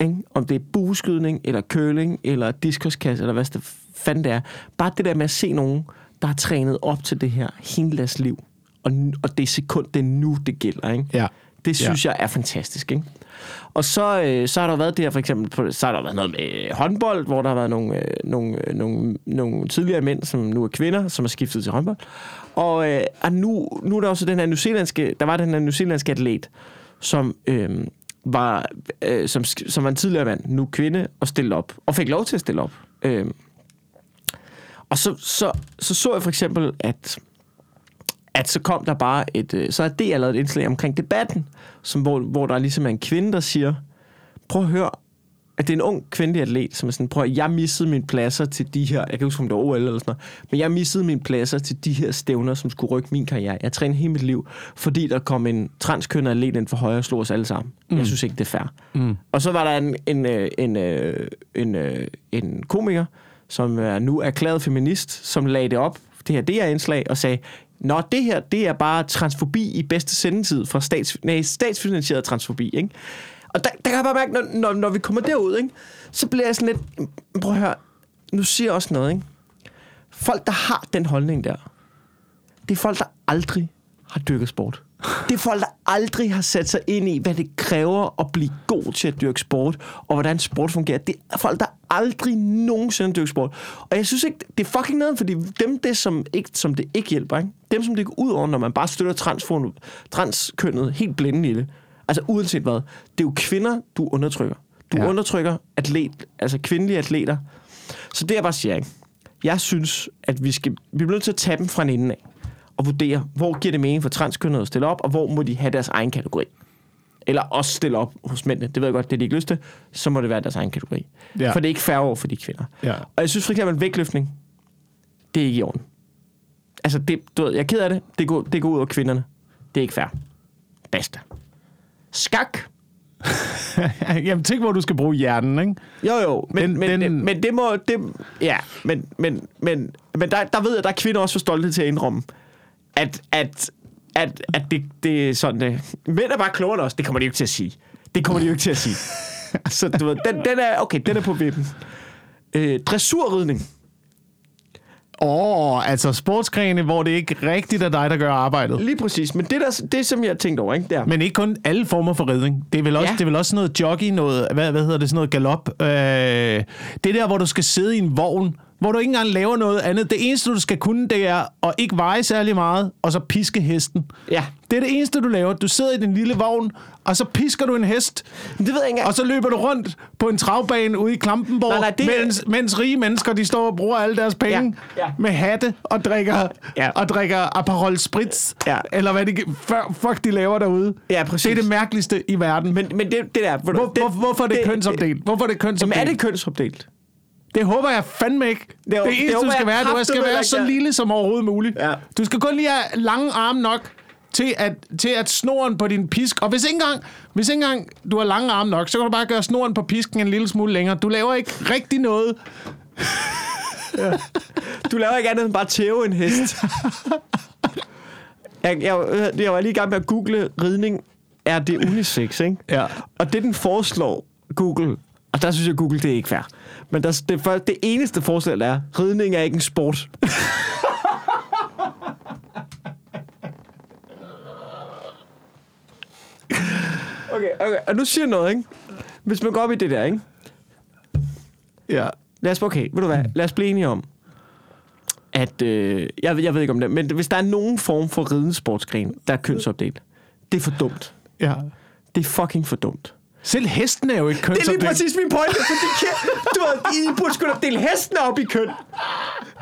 Ikke? Om det er bueskydning, eller curling, eller diskoskasse, eller hvad det fanden det er. Bare det der med at se nogen, der har trænet op til det her hele deres liv. Og, og det er sekund, det er nu, det gælder. Ikke? Ja. Det synes ja. jeg er fantastisk, ikke? Og så, øh, så har der været det her, for eksempel, på, så har der været noget med håndbold, hvor der har været nogle, øh, nogle, øh, nogle, nogle tidligere mænd, som nu er kvinder, som har skiftet til håndbold. Og, øh, og nu, nu er der også den her newzealandske, der var den her newzealandske atlet, som øh, var, øh, som, som var en tidligere mand, nu kvinde, og stillede op, og fik lov til at stille op. Øh, og så, så, så så jeg for eksempel, at at så kom der bare et, øh, så er det lavet et indslag omkring debatten, som, hvor, hvor der ligesom er en kvinde, der siger, prøv at høre, at det er en ung kvindelig atlet, som er sådan, prøv at, jeg missede mine pladser til de her, jeg kan ikke huske, om det var OL eller sådan noget, men jeg missede mine pladser til de her stævner, som skulle rykke min karriere. Jeg trænede hele mit liv, fordi der kom en transkønnet atlet ind for højre og slog os alle sammen. Mm. Jeg synes ikke, det er fair. Mm. Og så var der en, en, øh, en, øh, en, øh, en komiker, som er nu erklæret feminist, som lagde det op, det her det er indslag, og sagde, Nå, det her, det er bare transfobi i bedste sendetid fra stats, nej, statsfinansieret transfobi, ikke? Og der, der kan jeg bare mærke, når, når, når vi kommer derud, ikke? så bliver jeg sådan lidt, prøv at høre, nu siger jeg også noget, ikke? Folk, der har den holdning der, det er folk, der aldrig har dyrket sport. Det er folk, der aldrig har sat sig ind i, hvad det kræver at blive god til at dyrke sport, og hvordan sport fungerer. Det er folk, der aldrig nogensinde dyrker sport. Og jeg synes ikke, det er fucking noget, fordi dem, det, som, ikke, som det ikke hjælper, ikke? dem som det går ud over, når man bare støtter transform, transkønnet helt blinde i det, altså uanset hvad, det er jo kvinder, du undertrykker. Du Ja. undertrykker atlet, altså kvindelige atleter. Så det er jeg bare siger, ikke? Jeg synes, at vi, skal, vi bliver nødt til at tage dem fra en ende af og vurdere, hvor giver det mening for transkønnede at stille op, og hvor må de have deres egen kategori. Eller også stille op hos mændene. Det ved jeg godt, det er de ikke lyst til. Så må det være deres egen kategori. Ja. For det er ikke færre over for de kvinder. Ja. Og jeg synes for eksempel, at vægtløftning, det er ikke i orden. Altså, det, du ved, jeg er ked af det. Det går, det går ud over kvinderne. Det er ikke fair. Basta. Skak. Jamen, tænk, hvor du skal bruge hjernen, ikke? Jo, jo. Men, Den- men, den- men det må... Det, ja, men, men, men, men der, der ved jeg, der er kvinder også for stolte til at indrømme, at, at, at, at det, det er sådan... Det. Mænd er bare klogere end os. Det kommer de jo ikke til at sige. Det kommer de jo ikke til at sige. Så du ved, den, den er... Okay, den er på vippen. Øh, dressurridning. Åh, oh, altså sportsgrene, hvor det ikke rigtigt er dig, der gør arbejdet. Lige præcis. Men det, der, det som jeg har tænkt over, ikke? Der. Men ikke kun alle former for ridning. Det er vel også, ja. Ja. det er vel også noget jockey, noget, hvad, hvad hedder det, sådan noget galop. Øh, det der, hvor du skal sidde i en vogn, hvor du ikke engang laver noget andet. Det eneste, du skal kunne, det er at ikke veje særlig meget, og så piske hesten. Ja. Det er det eneste, du laver. Du sidder i den lille vogn, og så pisker du en hest, Men det ved jeg ikke og så løber du rundt på en travbane ude i Klampenborg, Nej, nej, det- mens, mens rige mennesker, de står og bruger alle deres penge Ja, ja. med hatte og drikker, Ja. og drikker Aperol Spritz, Ja. eller hvad de, fuck, de laver derude. Ja, præcis. Det er det mærkeligste i verden. Men, Men, det, det der... Hvor, hvor, hvor, hvorfor er det, det kønsopdelt? Hvorfor er det Jamen, kønsopdelt? er det kønsopdelt? Det håber jeg fandme ikke. Det, det det eneste, håber du skal være, du skal være så ja. lille som overhovedet muligt. Ja. Du skal kun lige have lange arme nok til at, til at snoren på din pisk... Og hvis ikke, engang, hvis ikke engang du har lange arme nok, så kan du bare gøre snoren på pisken en lille smule længere. Du laver ikke rigtig noget. Du laver ikke andet end bare tæve en hest. jeg, jeg, jeg var lige i gang med at google ridning. Er det unisex, ikke? Ja. Og det, den foreslår Google, og der synes jeg, Google, det er ikke fair. Men der, det, for, det eneste forslag er, ridning er ikke en sport. okay, okay, og nu siger jeg noget, ikke? Hvis man går op i det der, ikke? Ja. Lad os, okay, ved du hvad, lad os blive enige om, at, øh, jeg, jeg ved ikke om det, men hvis der er nogen form for ridensportsgren, der er kønsopdelt, det er for dumt. ja. Det er fucking for dumt. Selv hesten er jo ikke Det er lige præcis min pointe, fordi ke- du ved, I burde sgu da dele hestene op i køn.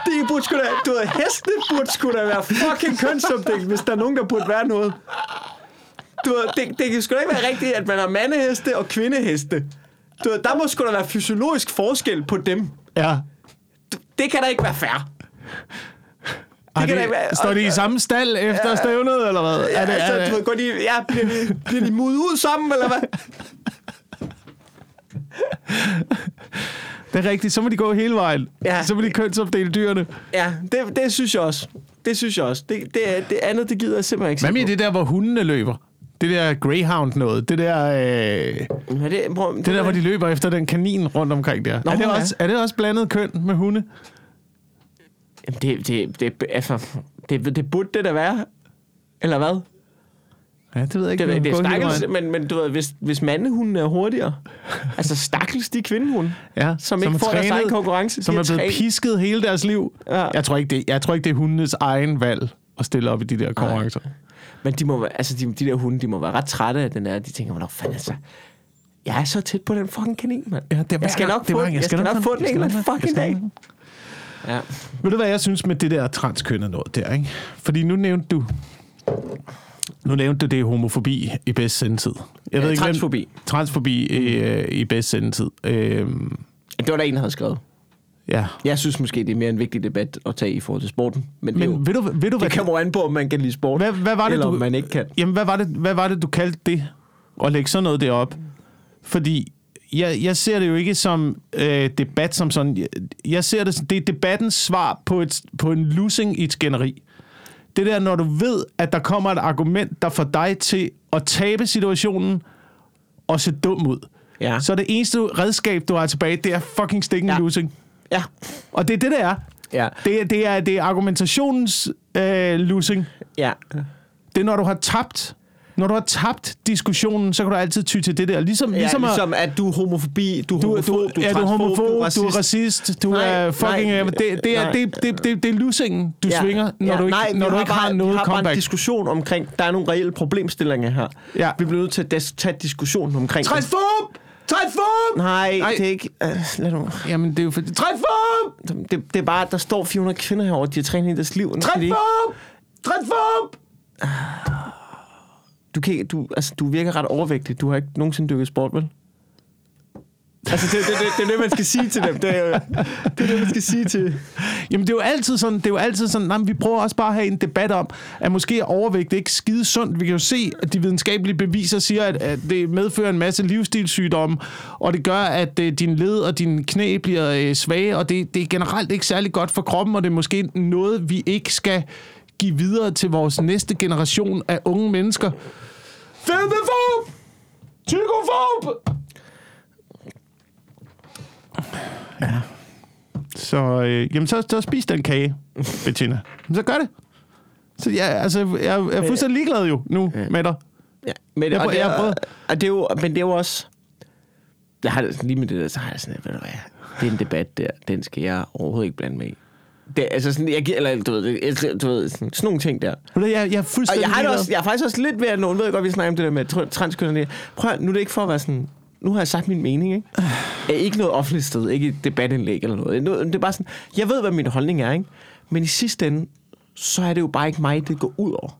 Det I burde sgu da, du ved, hestene burde sgu da være fucking kønsopdelt, hvis der er nogen, der burde være noget. Du ved, det, det kan sgu da ikke være rigtigt, at man har mandeheste og kvindeheste. Du ved, der må sgu da være fysiologisk forskel på dem. Ja. Det kan da ikke være fair. Har kan det, ikke være- står de i samme stald efter Ja. stævnet, eller hvad? Ja, er det, altså, er, du ved, går de, ja, bliver, de, bliver de mudet ud sammen, eller hvad? det er rigtigt, så må de gå hele vejen. Ja. Så må de kønsopdele dyrene. Ja, det, det synes jeg også. Det synes jeg også. Det, det, det andet, det gider jeg simpelthen ikke Hvad med det der, hvor hundene løber? Det der Greyhound noget. Det der, øh, Men det, prøv, det der, hvor de løber efter den kanin rundt omkring der. Nå, er, det ja. også, er det også blandet køn med hunde? Jamen, det, det, det, altså, det, det burde det da være. Eller hvad? Ja, det ved jeg ikke. Det, det er stakkels, men, men du ved, hvis, hvis mandehunden er hurtigere. altså, stakkels de kvindehunde, ja, som, ikke er får deres egen trænet, konkurrence. Som er blevet trænet- pisket hele deres liv. Ja. Jeg, tror ikke, det, jeg tror ikke, det er hundenes egen valg at stille op i de der konkurrencer. Men de, må, altså, de, de der hunde, de må være ret trætte af den her. De tænker, hvornår fanden altså... Jeg er så tæt på den fucking kanin, mand. Ja, det er jeg skal nok er få, jeg gang. skal nok få den jeg en eller anden fucking jeg dag. Ja. Ved du, hvad jeg synes med det der transkønnet noget der, ikke? Fordi nu nævnte du... Nu nævnte du det homofobi i bedst sendetid. Jeg Ja, hvem- transfobi. Transfobi i, øh, i bedst sendetid. Øhm, Det var der en, der havde skrevet. ja. Jeg synes måske, det er mere en vigtig debat at tage i forhold til sporten. Men, det, er jo, Men ved du, ved du hvad, det kommer jo an på, om man kan lide sport, hvad, hvad var det, eller du, om man ikke kan. Jamen, hvad var, det, hvad var det, du kaldte det? At lægge sådan noget derop? Fordi jeg, jeg ser det jo ikke som øh, debat som sådan. Jeg, jeg ser det som, det er debattens svar på, et, på en losing i et skænderi. Det der, når du ved, at der kommer et argument, der får dig til at tabe situationen og se dum ud. Ja. Så det eneste redskab, du har tilbage, det er fucking stikken ja. Losing. Ja. Og det er det, det er. Ja. Det, er- det, er, det er argumentationens øh, losing. Ja. Det er, når du har tabt. Når du har tabt diskussionen, så kan du altid ty til det der. Ligesom, Ja, ligesom, ligesom, at, at du er homofobi, du er du, homofob, du, du, ja, er du er transfob, homofob, du er racist. du Nej, er fucking... nej, det, det, er, det, det, det, det er losingen, du ja, svinger, når ja, du ikke, nej, når du ikke har, bare, noget vi har bare en comeback. diskussion omkring, der er nogle reelle problemstillinger her. Ja. Vi bliver nødt til at tage diskussionen omkring. Transfob! Træk form! Nej, Nej. det er ikke... Uh, lad nu. Jamen, det er jo fordi... Træk form! Det, det er bare, der står 400 kvinder herovre, de har trænet i deres liv. og nu Træk kan de ikke- form! Træk form! Du, kan, du, altså, du virker ret overvægtig. Du har ikke nogensinde dykket sport, vel? Altså, det, det, det, det er det, man skal sige til dem. Det er, jo- det er det, man skal sige til... Jamen, det er jo altid sådan, det er jo altid sådan, nej, vi prøver også bare at have en debat om, at måske er overvægt ikke skide sundt. Vi kan jo se, at de videnskabelige beviser siger, at, at det medfører en masse livsstilssygdomme, og det gør, at uh, din led og din knæ bliver uh, svage, og det, det er generelt ikke særlig godt for kroppen, og det er måske noget, vi ikke skal give videre til vores næste generation af unge mennesker. Fedmeform! Tykoform! Ja. Så, øh, jamen, så, så spis den kage, Bettina. Så gør det. Så ja, altså, jeg, jeg er fuldstændig ligeglad jo nu Ja. med dig. Ja, men, Jeg og det, jeg er, prøver- og det er jo, men det er jo også... Jeg har det sådan- lige med det der, så har jeg sådan, ved du hvad, det er en debat der, den skal jeg overhovedet ikke blande mig i. Det, altså sådan, jeg, eller du ved, jeg, du ved sådan, sådan nogle ting der. Jeg, jeg er Og fuldstændig jeg, har det også, jeg er faktisk også lidt ved at nogen ved godt, vi snakker om det der med tr- transkønnerne. Prøv nu er det ikke for at være sådan, nu har jeg sagt min mening, ikke? Er ikke noget offentligt sted, ikke et debatindlæg eller noget. Det er bare sådan, jeg ved, hvad min holdning er, ikke? Men i sidste ende, så er det jo bare ikke mig, det går ud over.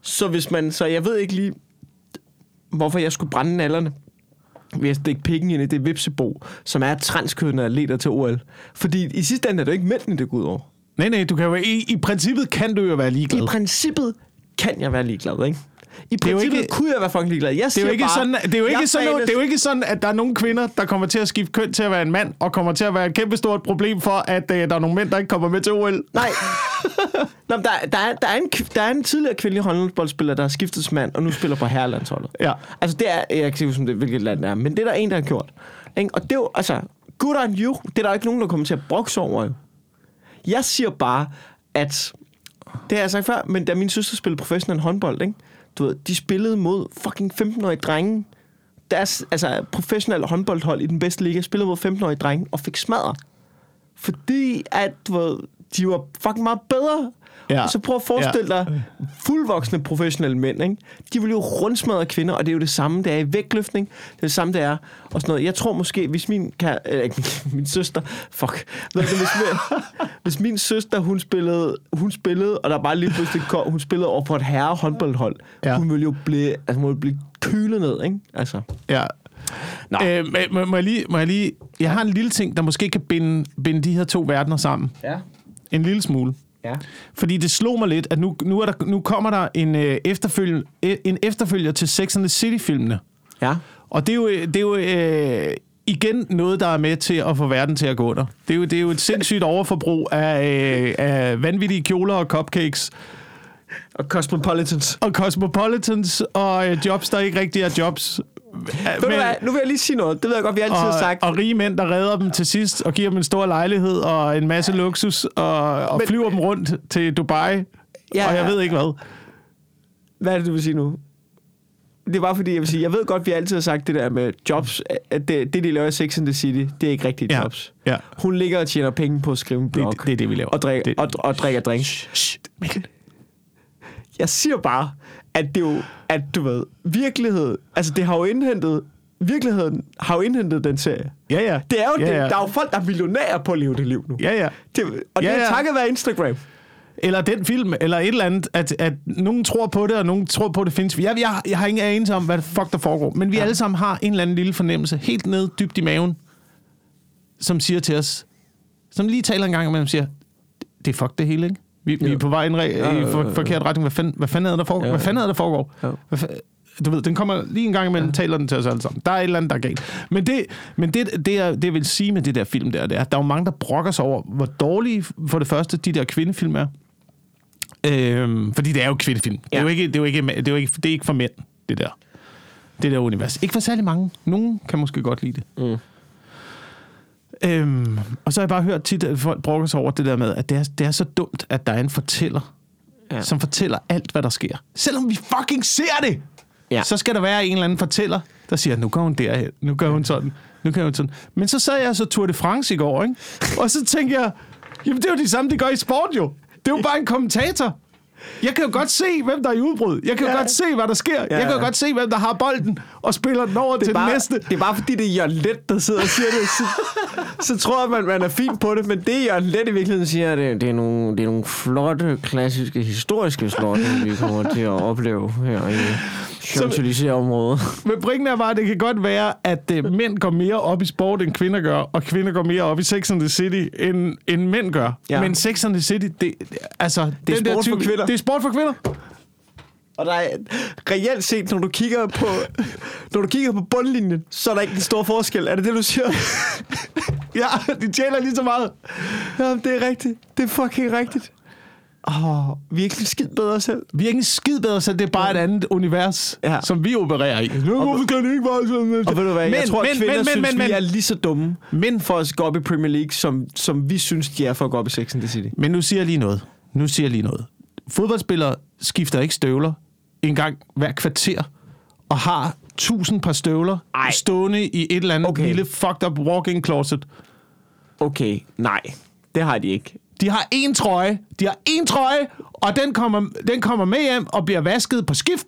Så hvis man, så jeg ved ikke lige, hvorfor jeg skulle brænde nallerne ved at stikke pikken ind i det vipsebo, som er transkønnede atleter til OL. Fordi i sidste ende er det ikke mændene, det går ud over. Nej, nej, du kan jo, i, i princippet kan du jo være ligeglad. I princippet kan jeg være ligeglad, ikke? I er jo ikke- kunne jeg være fucking ligeglad. Jeg Det er, jo ikke bare, sådan, det, er jo ikke sådan, noget, det er jo ikke sådan, at der er nogle kvinder, der kommer til at skifte køn til at være en mand, og kommer til at være et kæmpestort problem for, at uh, der er nogle mænd, der ikke kommer med til OL. Nej. Nå, der, der, er, der, er en, der er en tidligere kvindelig håndboldspiller, der har skiftet til mand, og nu spiller på herrelandsholdet. Ja. Altså, det er, jeg kan ikke det, hvilket land det er, men det er der en, der har gjort. Ikke? Og det er jo, altså, good on you. Det er der ikke nogen, der kommer til at brokse over. Jo. Jeg siger bare, at, det har jeg sagt før, men da min søster spillede professionel håndbold, ikke? Du ved, de spillede mod fucking 15-årige drenge. Deres altså, professionelle håndboldhold i den bedste liga spillede mod 15-årige drenge og fik smadret. Fordi at, du ved, de var fucking meget bedre. Ja. Så prøv at forestille Ja. dig fuldvoksne professionelle mænd, ikke? De vil jo rundsmadre kvinder, og det er jo det samme, det er i vægtløftning. Det er det samme, det er. Og sådan noget. Jeg tror måske, hvis min, kan, øh, min, søster, fuck, Ved du, hvis, min, hvis min søster, hun spillede, hun spillede, og der bare lige pludselig kom, hun spillede over på et herre håndboldhold, Ja. hun ville jo blive, altså, hun ville blive kylet ned, ikke? Altså. Ja. Nå. Øh, må, må, jeg lige, må jeg lige... Jeg har en lille ting, der måske kan binde, binde de her to verdener sammen. Ja. En lille smule. Ja. Fordi det slog mig lidt, at nu, nu, er der, nu kommer der en, øh, efterfølge, øh, en efterfølger til Sex and the City-filmene. Ja. Og det er jo, det er jo øh, igen noget, der er med til at få verden til at gå under. Det er jo, det er jo et sindssygt overforbrug af, øh, af vanvittige kjoler og cupcakes. Og Cosmopolitans. Og cosmopolitans og øh, jobs, der ikke rigtig er jobs. Ved du hvad, nu vil jeg lige sige noget. Det ved jeg godt, vi altid har og, sagt. og rige mænd, der redder dem til sidst og giver dem en stor lejlighed og en masse luksus og, og Men- flyver dem rundt til Dubai. Ja, og jeg ved ikke hvad. Hvad er det, du vil sige nu? Det er bare fordi, jeg vil sige, jeg ved godt, vi altid har sagt det der med jobs, at det, det de laver i Sex and the City, det er ikke rigtige Ja, jobs. ja. Hun ligger og tjener penge på at skrive en blog. det, det er det, vi laver. og, drikker, det, og, og drikker drink. Shh, Mikkel. Jeg siger bare, at det jo, at du ved, virkelighed, altså det har jo indhentet, virkeligheden har jo indhentet den serie. Ja, ja. Det er jo, ja, det, ja. der er jo folk, der er millionærer på at leve det liv nu. Ja, ja. Det, og det Ja, er ja. takket være Instagram. Eller den film, eller et eller andet, at, at nogen tror på det, og nogen tror på, at det findes. Jeg, jeg, jeg har ingen anelse om, hvad fuck der foregår. Men vi ja. alle sammen har en eller anden lille fornemmelse, helt ned dybt i maven, som siger til os, som lige taler en gang imellem, siger, det er fuck det hele, ikke? Vi, vi er på vej i en re- Ja, i ja, for, ja, ja. forkert retning. Hvad fanden, hvad fanden er der foregår? Ja, Hvad ja. fanden er der foregår? Ja. Hvad fa- du ved, den kommer lige en gang imellem, ja. taler den til os alle sammen. Der er et eller andet, der er galt. Men det, men det, det, jeg, det jeg vil sige med det der film der, det er, at der er jo mange, der brokker sig over, hvor dårlige for det første de der kvindefilm er. Øhm, fordi det er jo kvindefilm. Det, er Ja. jo ikke, det, er jo ikke, det, er jo ikke, det er ikke for mænd, det der. Det der univers. Ikke for særlig mange. Nogen kan måske godt lide det. Mm. Øhm, og så har jeg bare hørt tit, at folk brokker sig over det der med, at det er, det er så dumt, at der er en fortæller, Ja. som fortæller alt, hvad der sker. Selvom vi fucking ser det! Ja. Så skal der være en eller anden fortæller, der siger, nu går hun derhen, nu gør hun sådan, nu gør hun sådan. Men så sad jeg så Tour de France i går, ikke? Og så tænkte jeg, jamen det er jo det samme, de gør i sport jo. Det er jo bare en kommentator. Jeg kan jo godt se, hvem der er i udbrud. Jeg kan jo Ja. godt se, hvad der sker. Ja, Jeg kan jo godt se, hvem der har bolden og spiller den over Det til bare, den næste. det er bare fordi, det er Jørgen Let, der sidder og siger det. Så, så tror jeg, man, man er fint på det, men det Jørgen Let i virkeligheden siger, det, det, er nogle, det er nogle flotte, klassiske, historiske slotte, vi kommer til at opleve her i Champs-Élysées-området. Men pointen er bare, at det kan godt være, at uh, mænd går mere op i sport, end kvinder gør, og kvinder går mere op i Sex and the City, end, end mænd gør. Ja. Men Sex and the City, det, altså, Det er den der sport for type- kvinder. Det er sport for kvinder. Og der er reelt set, når du kigger på, når du kigger på bundlinjen, så er der ikke en stor forskel. Er det det, du siger? Ja, de tjener lige så meget. Ja, det er rigtigt. Det er fucking rigtigt. Åh, oh, vi er ikke skid bedre selv. Vi er ikke en skid bedre, så det er bare et andet univers, Ja. ja. som vi opererer i. Hvorfor kan det ikke være sådan? Og ved du hvad, men, jeg tror, at men, kvinder men, synes, men, men, vi er lige så dumme men, for at gå op i Premier League, som, som vi synes, de er for at gå op i Sex and the City. men nu siger jeg lige noget. Nu siger jeg lige noget. Fodboldspillere skifter ikke støvler en gang hver kvarter, og har tusind par støvler Ej. stående i et eller andet Okay. okay. lille fucked up walk-in closet. Okay, nej. Det har de ikke. De har én trøje, de har én trøje, og den kommer, den kommer med hjem og bliver vasket på skift.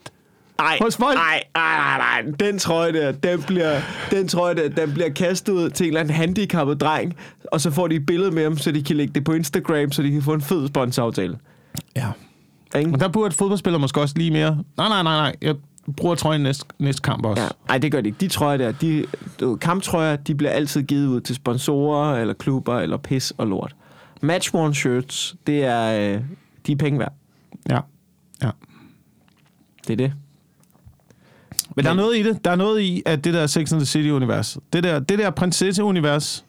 Ej, Hos folk? ej, ej, nej, nej. Den trøje der, den bliver, den trøje der, den bliver kastet ud til en eller anden handicappet dreng, og så får de et billede med ham, så de kan lægge det på Instagram, så de kan få en fed sponsoraftale. Ja. Ikke? Men der burde fodboldspillere måske også lige mere... Nej, nej, nej, nej. Jeg bruger trøjen næste, næste kamp også. Ja, ej, det gør de ikke. De trøjer der, de, kamptrøjer, de bliver altid givet ud til sponsorer, eller klubber, eller pis og lort. Matchworn shirts, det er, øh, de er penge værd. ja. ja. Det er det. Men der er noget i det. Der er noget i, at det der Sex and the City-univers, det der, det der prinsesse-univers,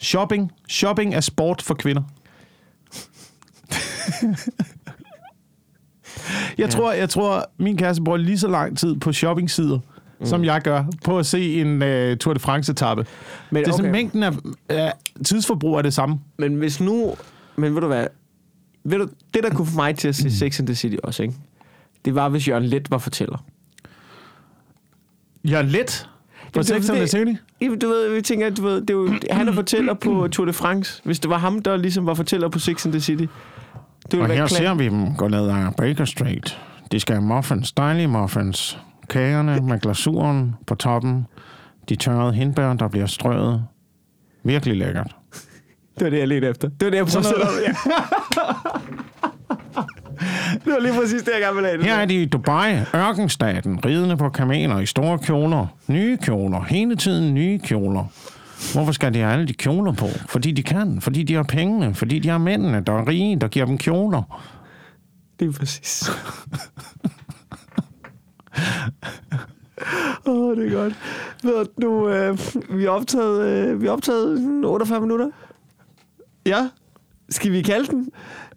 shopping, shopping er sport for kvinder. jeg, tror, jeg tror, min kæreste bruger lige så lang tid på shoppingsider, mm. som jeg gør på at se en uh, Tour de France-etappe. Men, Det er sådan, okay. mængden af, af tidsforbrug er det samme. Men hvis nu... Men ved du hvad? Ved du, det, der kunne få mig til at se Sex and the City også, ikke? Det var, hvis Jørgen Let var fortæller. Jeg er let er Sex and the City. Jamen, Du ved, vi tænker, du ved, det er jo, han er fortæller på Tour de France. Hvis det var ham, der ligesom var fortæller på Sex and the City. Det ville Og her klart. ser vi dem gå ned ad Baker Street. De skal have muffins, dejlige muffins. Kagerne med glasuren på toppen. De tørrede hindbær, der bliver strøget. Virkelig lækkert. Det var det, jeg ledte efter. Det var det, jeg prøvede at. Det var lige præcis det, jeg gerne ville have. Her er de i Dubai, ørkenstaten, ridende på kameler i store kjoler. Nye kjoler, hele tiden nye kjoler. Hvorfor skal de have alle de kjoler på? Fordi de kan, fordi de har pengene, fordi de har mændene, der er rige, der giver dem kjoler. Det er præcis. Åh, oh, det er godt. Ved du, nu, øh, vi har optaget, øh, vi har optaget 48 minutter. Ja, skal vi kalde den?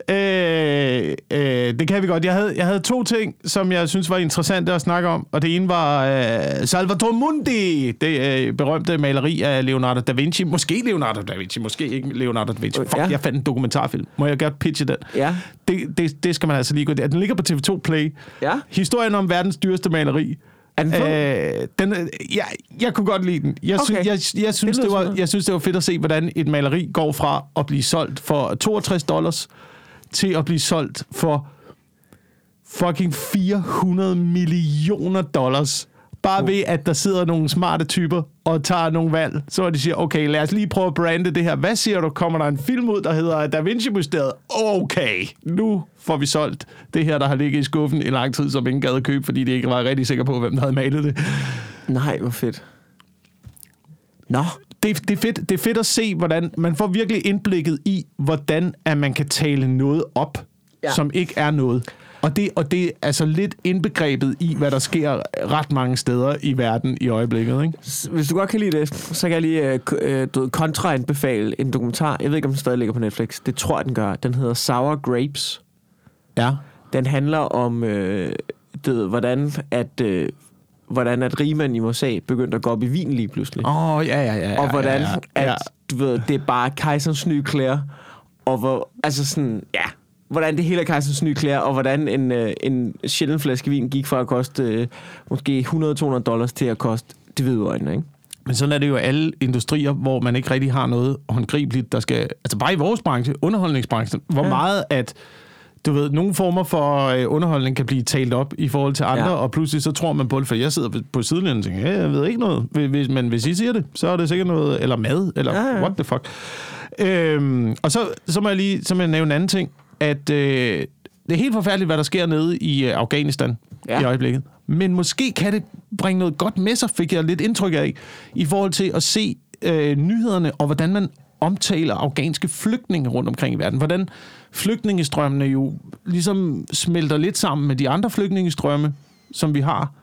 Øh, øh, det kan vi godt. Jeg havde, jeg havde to ting, som jeg synes var interessante at snakke om, og det ene var øh, Salvator Mundi, det øh, berømte maleri af Leonardo da Vinci. Måske Leonardo da Vinci, måske ikke Leonardo da Vinci. Fuck, Ja. jeg fandt en dokumentarfilm. Må jeg godt pitche den? Ja. Det, det, det skal man altså lige gå. Den ligger på TV2 Play. Ja. Historien om verdens dyreste maleri. Er den? Øh, den, jeg, jeg kunne godt lide den. Jeg, Okay. synes, jeg, jeg, synes, Det det var, jeg synes, det var fedt at se, hvordan et maleri går fra at blive solgt for 62 dollars til at blive solgt for fucking 400 millioner dollars. Bare ved, at der sidder nogle smarte typer og tager nogle valg. Så de siger, okay, lad os lige prøve at brande det her. Hvad siger du? Kommer der en film ud, der hedder Da Vinci-mysteriet? Okay, nu får vi solgt det her, der har ligget i skuffen i lang tid, som ingen gad at købe, fordi de ikke var rigtig sikre på, hvem der havde malet det. Nej, hvor fedt. Nå. det, det, er fedt, det er fedt at se, hvordan man får virkelig indblikket i, hvordan at man kan tale noget op, ja. som ikke er noget. Og det, og det er altså lidt indbegrebet i, hvad der sker ret mange steder i verden i øjeblikket. Ikke? Hvis du godt kan lide det, så kan jeg lige øh, øh, du ved, kontraanbefale en dokumentar. Jeg ved ikke, om den stadig ligger på Netflix. Det tror jeg, den gør. Den hedder Sour Grapes. Ja. Den handler om, øh, ved, hvordan at... Øh, hvordan at rigmænd i USA begyndte at gå op i vin lige pludselig. Åh, oh, ja, ja, ja. og hvordan ja, ja, ja. at, du ved, det er bare kejserens nye klæder, og hvor, altså sådan, ja, hvordan det hele er kejserens nye klæder, og hvordan en, øh, en sjælden flaske vin gik fra at koste øh, måske 100-200 dollars til at koste det hvide øjne, ikke? Men sådan er det jo alle industrier, hvor man ikke rigtig har noget håndgribeligt, der skal... Altså bare i vores branche, underholdningsbranchen, hvor Ja. meget at du ved, nogle former for øh, underholdning kan blive talt op i forhold til andre, Ja. og pludselig så tror man på det, for jeg sidder på sidelinjen og tænker, ja, jeg ved ikke noget, Hvis- men hvis I siger det, så er det sikkert noget, eller mad, eller ja. ja. what the fuck. Øhm, og så, så må jeg lige så må jeg nævne en anden ting, at øh, det er helt forfærdeligt, hvad der sker nede i øh, Afghanistan Ja. i øjeblikket. Men måske kan det bringe noget godt med sig, fik jeg lidt indtryk af, i forhold til at se øh, nyhederne, og hvordan man omtaler afghanske flygtninge rundt omkring i verden. Hvordan flygtningestrømmene jo ligesom smelter lidt sammen med de andre flygtningestrømme, som vi har.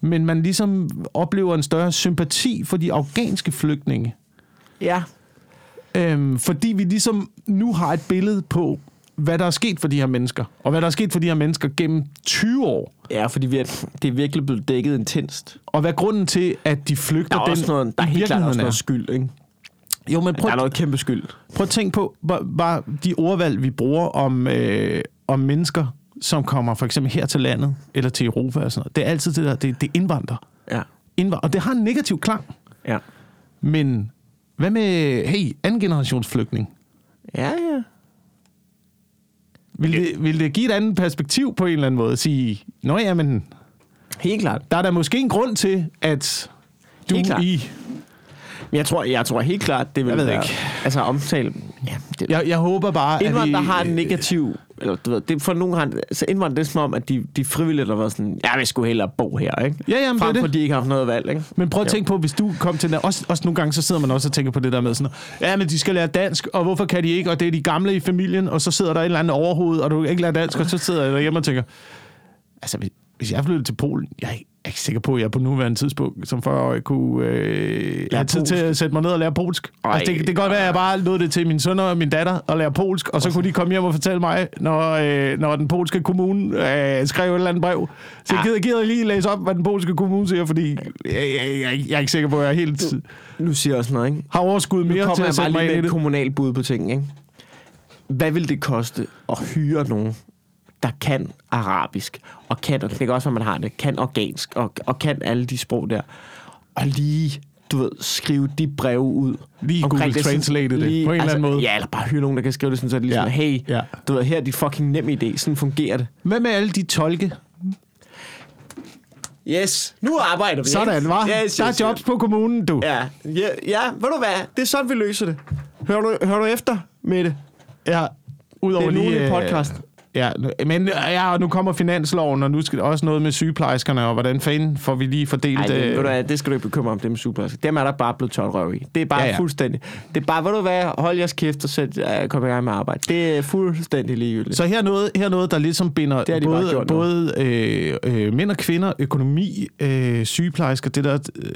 Men man ligesom oplever en større sympati for de afghanske flygtninge. Ja. Øhm, fordi vi ligesom nu har et billede på, hvad der er sket for de her mennesker. Og hvad der er sket for de her mennesker gennem 20 år. Ja, fordi vi er, det er virkelig blevet dækket intenst. Og hvad er grunden til, at de flygter Der er den, også noget, der er helt klart også noget er. skyld, ikke? Jo, men Der prøv, er noget kæmpe skyld. prøv at tænke på, bare, de ordvalg, vi bruger om, øh, om mennesker, som kommer for eksempel her til landet, eller til Europa og sådan noget. Det er altid det der, det, det er indvandrer. Ja. Indvandrer. Og det har en negativ klang. Ja. Men hvad med, hey, anden generations flygtning? Ja, ja. Vil det, vil det give et andet perspektiv på en eller anden måde? At sige, nå ja, men Helt klart. der er der måske en grund til, at du Helt klart. i... Jeg tror, jeg tror helt klart, det vil Jeg ved være, ikke. Altså omtale... Ja, det, Jeg, jeg håber bare, indvandrere at vi... har en negativ... Eller, du ved, det, for nogen har så indvandrere, det som om, at de, de frivilligt har været sådan, jeg vil sgu hellere bo her, ikke? Ja, jamen, det Frem det. for, de ikke har haft noget valg, ikke? Men prøv at tænke på, hvis du kom til... Også, også nogle gange, så sidder man også og tænker på det der med sådan, ja, men de skal lære dansk, og hvorfor kan de ikke? Og det er de gamle i familien, og så sidder der en eller anden overhoved, og du ikke lærer dansk, og så sidder jeg derhjemme og tænker, altså, hvis- hvis jeg flyttede til Polen, jeg er ikke- er sikker på, at jeg på nuværende tidspunkt som 40-årig kunne øh, have tid polsk. til at sætte mig ned og lære polsk. Ej. altså, det, det kan godt være, at jeg bare lod det til min søn og min datter at lære polsk, og så kunne de komme hjem og fortælle mig, når, øh, når den polske kommune øh, skrev et eller andet brev. Så jeg Ja. gider, gider lige læse op, hvad den polske kommune siger, fordi jeg, jeg, jeg, jeg er ikke sikker på, at jeg helt Nu siger jeg også noget, ikke? har overskud Nu mere til at sætte mig ind i det. kommunalt bud på ting, ikke? Hvad vil det koste at hyre nogen, der kan arabisk, og kan, og det kan også være, man har det, kan organsk, og, og kan alle de sprog der, og lige, du ved, skrive de breve ud. Lige Google sådan- Translate det, på en eller anden måde. Ja, eller bare hyre nogen, der kan skrive det sådan, så det ligesom, Ja, hey, ja. du ved, her er dit fucking nem idé, sådan fungerer det. Hvad med alle de tolke? Yes, nu arbejder vi. Sådan, var. Yes, Der er yes, jobs på kommunen, du. Ja, ja, ja, ved du hvad, det er sådan, vi løser det. Hører du, hører du efter med det? Ja, udover Det er lige, en øh, podcast. Ja, men ja, og nu kommer finansloven, og nu skal også noget med sygeplejerskerne, og hvordan fanden får vi lige fordelt... Nej, det, øh, du det skal du ikke bekymre om, med superpladser. Dem er der bare blevet tørt røv i. Det er bare Ja, ja, ja. ja. fuldstændig. Det er bare, ved du hvad, hold jeres kæft og sæt, uh, kom i gang med arbejde. Det er fuldstændig ligegyldigt. Så her er noget, her er noget der ligesom binder Det de både, både øh, øh, mænd og kvinder, økonomi, øh, sygeplejersker, det der øh,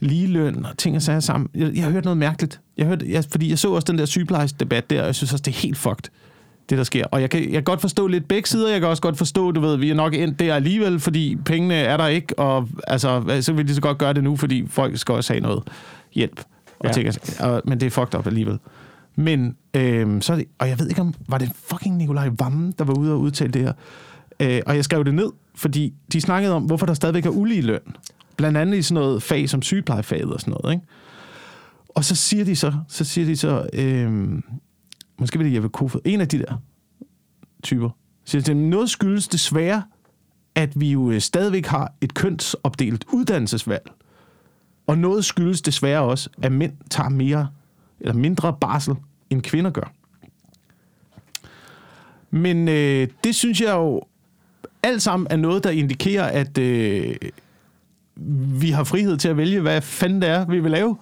ligeløn og ting og sager sammen. Jeg, jeg har hørt noget mærkeligt. Jeg hørte, jeg, fordi jeg så også den der sygeplejersdebat der, og jeg synes også, det er helt fucked, det der sker. Og jeg kan, jeg kan godt forstå lidt begge sider. Jeg kan også godt forstå, du ved, vi er nok endt der alligevel, fordi pengene er der ikke, og altså, så vil de så godt gøre det nu, fordi folk skal også have noget hjælp. Og Ja. ting, og, men det er fucked up alligevel. Men øhm, så er det, og jeg ved ikke om, var det fucking Nikolaj Vammen, der var ude og udtale det her. Øh, og jeg skrev det ned, fordi de snakkede om, hvorfor der stadigvæk er ulige løn. Blandt andet i sådan noget fag som sygeplejefaget og sådan noget, ikke? Og så siger de så, så siger de så, øhm, måske vil det Jeppe Kofod, en af de der typer, siger til noget skyldes desværre, at vi jo øh, stadigvæk har et kønsopdelt uddannelsesvalg. Og noget skyldes desværre også, at mænd tager mere eller mindre barsel, end kvinder gør. Men øh, det synes jeg jo alt sammen er noget, der indikerer, at øh, vi har frihed til at vælge, hvad fanden det er, vi vil lave.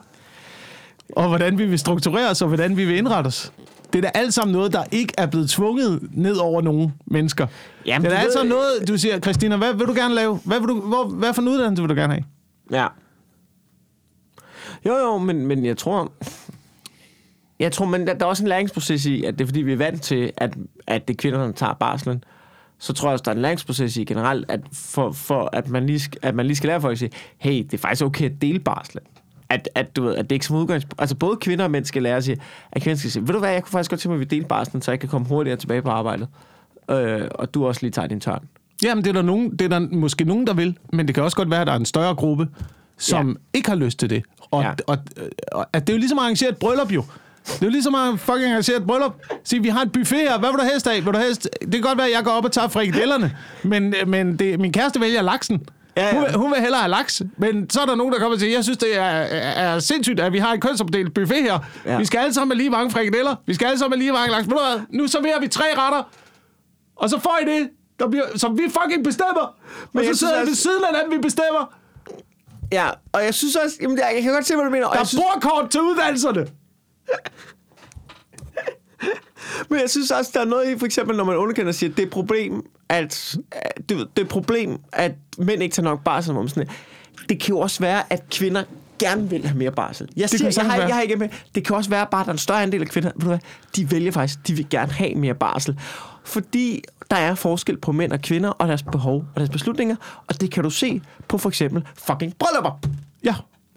Og hvordan vi vil strukturere os, og hvordan vi vil indrette os. Det er da alt sammen noget, der ikke er blevet tvunget ned over nogle mennesker. Jamen, det er da alt sammen noget, du siger, Christina, hvad vil du gerne lave? Hvad, vil du, hvor, hvad for en uddannelse vil du gerne have? Ja. Jo, jo, men, men jeg tror... Jeg tror, men der, der er også en læringsproces i, at det er fordi, vi er vant til, at, at det er kvinderne, der tager barslen. Så tror jeg også, der er en læringsproces i generelt, at for, for at, man lige, at man lige skal lære folk at sige, hey, det er faktisk okay at dele barslen. At, at, du ved, at det ikke som udgangspunkt... Altså både kvinder og mænd skal lære at sige, at kvinder skal sige, ved du hvad, jeg kunne faktisk godt tænke mig, at vi deler barslen, så jeg kan komme hurtigere tilbage på arbejdet. Øh, og du også lige tager din tørn. Jamen, det er, der nogen, det er der måske nogen, der vil, men det kan også godt være, at der er en større gruppe, som Ja. ikke har lyst til det. Og, Ja. ja. og, og at det er jo ligesom at arrangere et bryllup jo. Det er jo ligesom at fucking arrangere et bryllup. Sige, vi har et buffet her. Hvad vil du helst af? Vil du helst? Det kan godt være, at jeg går op og tager frikadellerne. Men, men det, min kæreste vælger laksen. Ja, ja. Hun, vil, hun vil hellere have laks. Men så er der nogen, der kommer og siger, jeg synes, det er, er, sindssygt, at vi har et kønsopdelt buffet her. Ja. Vi skal alle sammen have lige mange frikadeller. Vi skal alle sammen have lige mange laks. Hvad? Nu serverer vi tre retter. Og så får I det, der bliver, som vi fucking bestemmer. Men jeg så sidder synes jeg ved også- siden af dem, vi bestemmer. Ja, og jeg synes også... Jamen, jeg, kan godt se, hvad du mener. Og Der er synes, bordkort til uddannelserne. men jeg synes også, der er noget i, for eksempel, når man underkender og siger, at det er et problem, at, at det, det er et problem, at mænd ikke tager nok barsel om sådan. Det kan jo også være, at kvinder gerne vil have mere barsel. Jeg, siger, jeg, har, jeg har ikke med. Det kan også være bare, at der er en større andel af kvinder, ved du hvad, de vælger faktisk, de vil gerne have mere barsel. Fordi der er forskel på mænd og kvinder og deres behov og deres beslutninger, og det kan du se på for eksempel fucking bryllupper. Ja.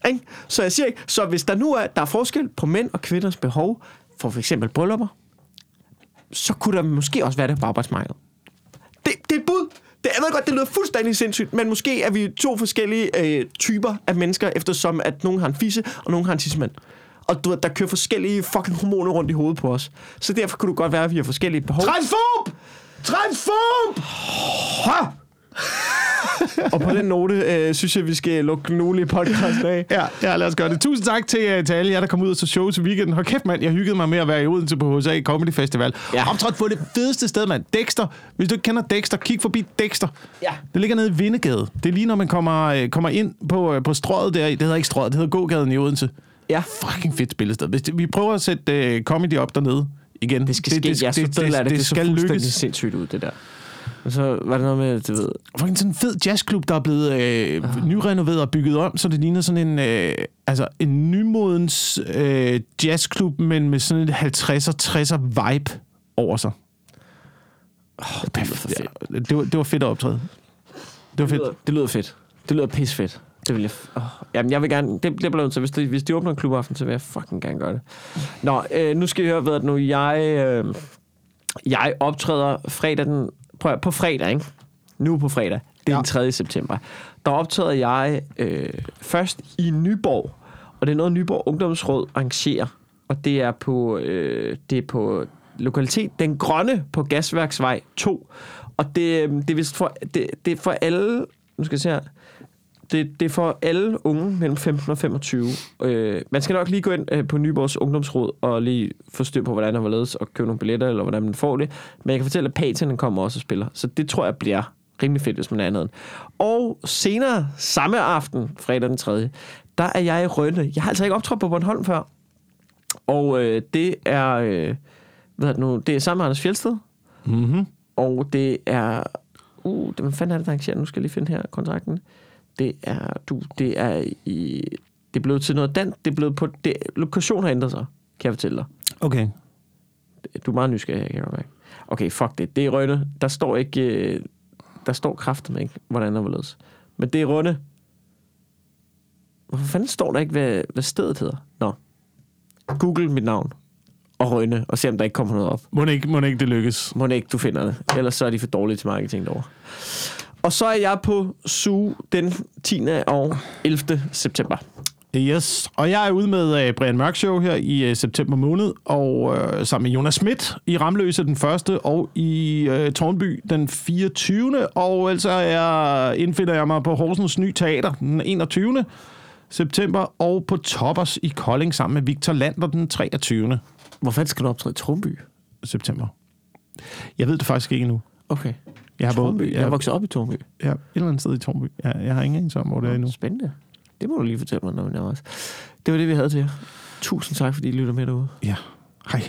Ikke? Så jeg siger ikke, så hvis der nu er, der er forskel på mænd og kvinders behov for for eksempel bryllupper, så kunne der måske også være det på arbejdsmarkedet. Det, det er et bud. Det, jeg ved godt, det lyder fuldstændig sindssygt, men måske er vi to forskellige øh, typer af mennesker, eftersom at nogen har en fisse, og nogen har en tissemand. Og du, der kører forskellige fucking hormoner rundt i hovedet på os. Så derfor kunne det godt være, at vi har forskellige behov. Transfob! Transfob! Ha! Og på den note, øh, synes jeg, vi skal lukke ugenlige podcast af. Ja, ja, lad os gøre det. Tusind tak til, uh, til alle jer, der kom ud og så show til weekenden. Hold kæft, mand. Jeg hyggede mig med at være i Odense på HSA Comedy Festival. Ja. Optrådt på det fedeste sted, mand. Dexter. Hvis du ikke kender Dexter, kig forbi Dexter. Ja. Det ligger nede i Vindegade. Det er lige, når man kommer, øh, kommer ind på, øh, på strøget der. Det hedder ikke strøget, det hedder gågaden i Odense. Ja. Fucking fedt spillested. Hvis det, vi prøver at sætte uh, comedy op dernede igen. Det skal ske. Det, det, det, det, det, det skal fuldstændig sindssygt ud, det der. Og så var det noget med, du ved... Fucking sådan en fed jazzklub, der er blevet øh, nyrenoveret og bygget om, så det ligner sådan en, øh, altså en nymodens øh, jazzklub, men med sådan et 50'er, 60'er vibe over sig. Oh, det, lyder fedt. ja, det, var, det var fedt at optræde. Det var Det fedt. lyder, det lyder fedt. Det lyder pis fedt. Det vil jeg... Oh. Jamen, jeg vil gerne... Det, det bliver til. Hvis de, hvis de åbner en klubaften, så vil jeg fucking gerne gøre det. Nå, øh, nu skal I høre, ved at nu jeg... Øh, jeg optræder fredag den... Prøv på fredag, ikke? Nu på fredag. Det er Ja. den 3. september. Der optræder jeg øh, først i Nyborg. Og det er noget, Nyborg Ungdomsråd arrangerer. Og det er på, øh, det er på lokalitet Den Grønne på Gasværksvej 2. Og det, øh, det, er, vist for, det, det er for alle... Nu skal jeg se her. Det, det er for alle unge mellem 15 og 25. Øh, man skal nok lige gå ind øh, på Nyborgs Ungdomsråd og lige få styr på, hvordan der var ledes og købe nogle billetter, eller hvordan man får det. Men jeg kan fortælle, at Patien kommer også og spiller. Så det tror jeg bliver rimelig fedt, hvis man er andet. Og senere samme aften, fredag den 3., der er jeg i Rønne. Jeg har altså ikke optrådt på Bornholm før. Og øh, det er... Øh, hvad er det nu? Det er sammen med Anders Fjeldsted. Mm-hmm. Og det er... Uh, det, hvad fanden er det, der arrangerer? Nu skal jeg lige finde her kontrakten. Det er... Du, det er i... Det er blevet til noget dansk. Det er blevet på... Det, lokationen har ændret sig, kan jeg fortælle dig. Okay. Du er meget nysgerrig, kan jeg godt mærke. Okay, fuck det. Det er Rønne. Der står ikke... øh, Der står kraften ikke, hvordan der var. Men det er Rønne. Hvorfor fanden står der ikke, hvad, hvad stedet hedder? Nå. Google mit navn. Og Rønne, og se om der ikke kommer noget op. Må ikke, må ikke det lykkes. Må ikke, du finder det. Ellers så er de for dårlige til marketing derovre. Og så er jeg på SU den 10. og 11. september. Yes, og jeg er ude med uh, Brian Mørk Show her i uh, september måned, og uh, sammen med Jonas Schmidt i Ramløse den første, og i uh, Tornby den 24. Og altså jeg indfinder jeg mig på Horsens Ny Teater den 21. september, og på Toppers i Kolding sammen med Victor Lander den 23. Hvor fanden skal du optræde i Tromby? september. Jeg ved det faktisk ikke endnu. Okay. Jeg har, både, Tornby. Jeg jeg, er vokset op i Tornby. jeg, et eller andet sted i Tornby. Jeg, jeg har ingen anelse om, hvor det er endnu. Spændende. Det må du lige fortælle mig, når vi nærmer os. Det var det, vi havde til jer. Tusind tak, fordi I lytter med derude. Ja, hej.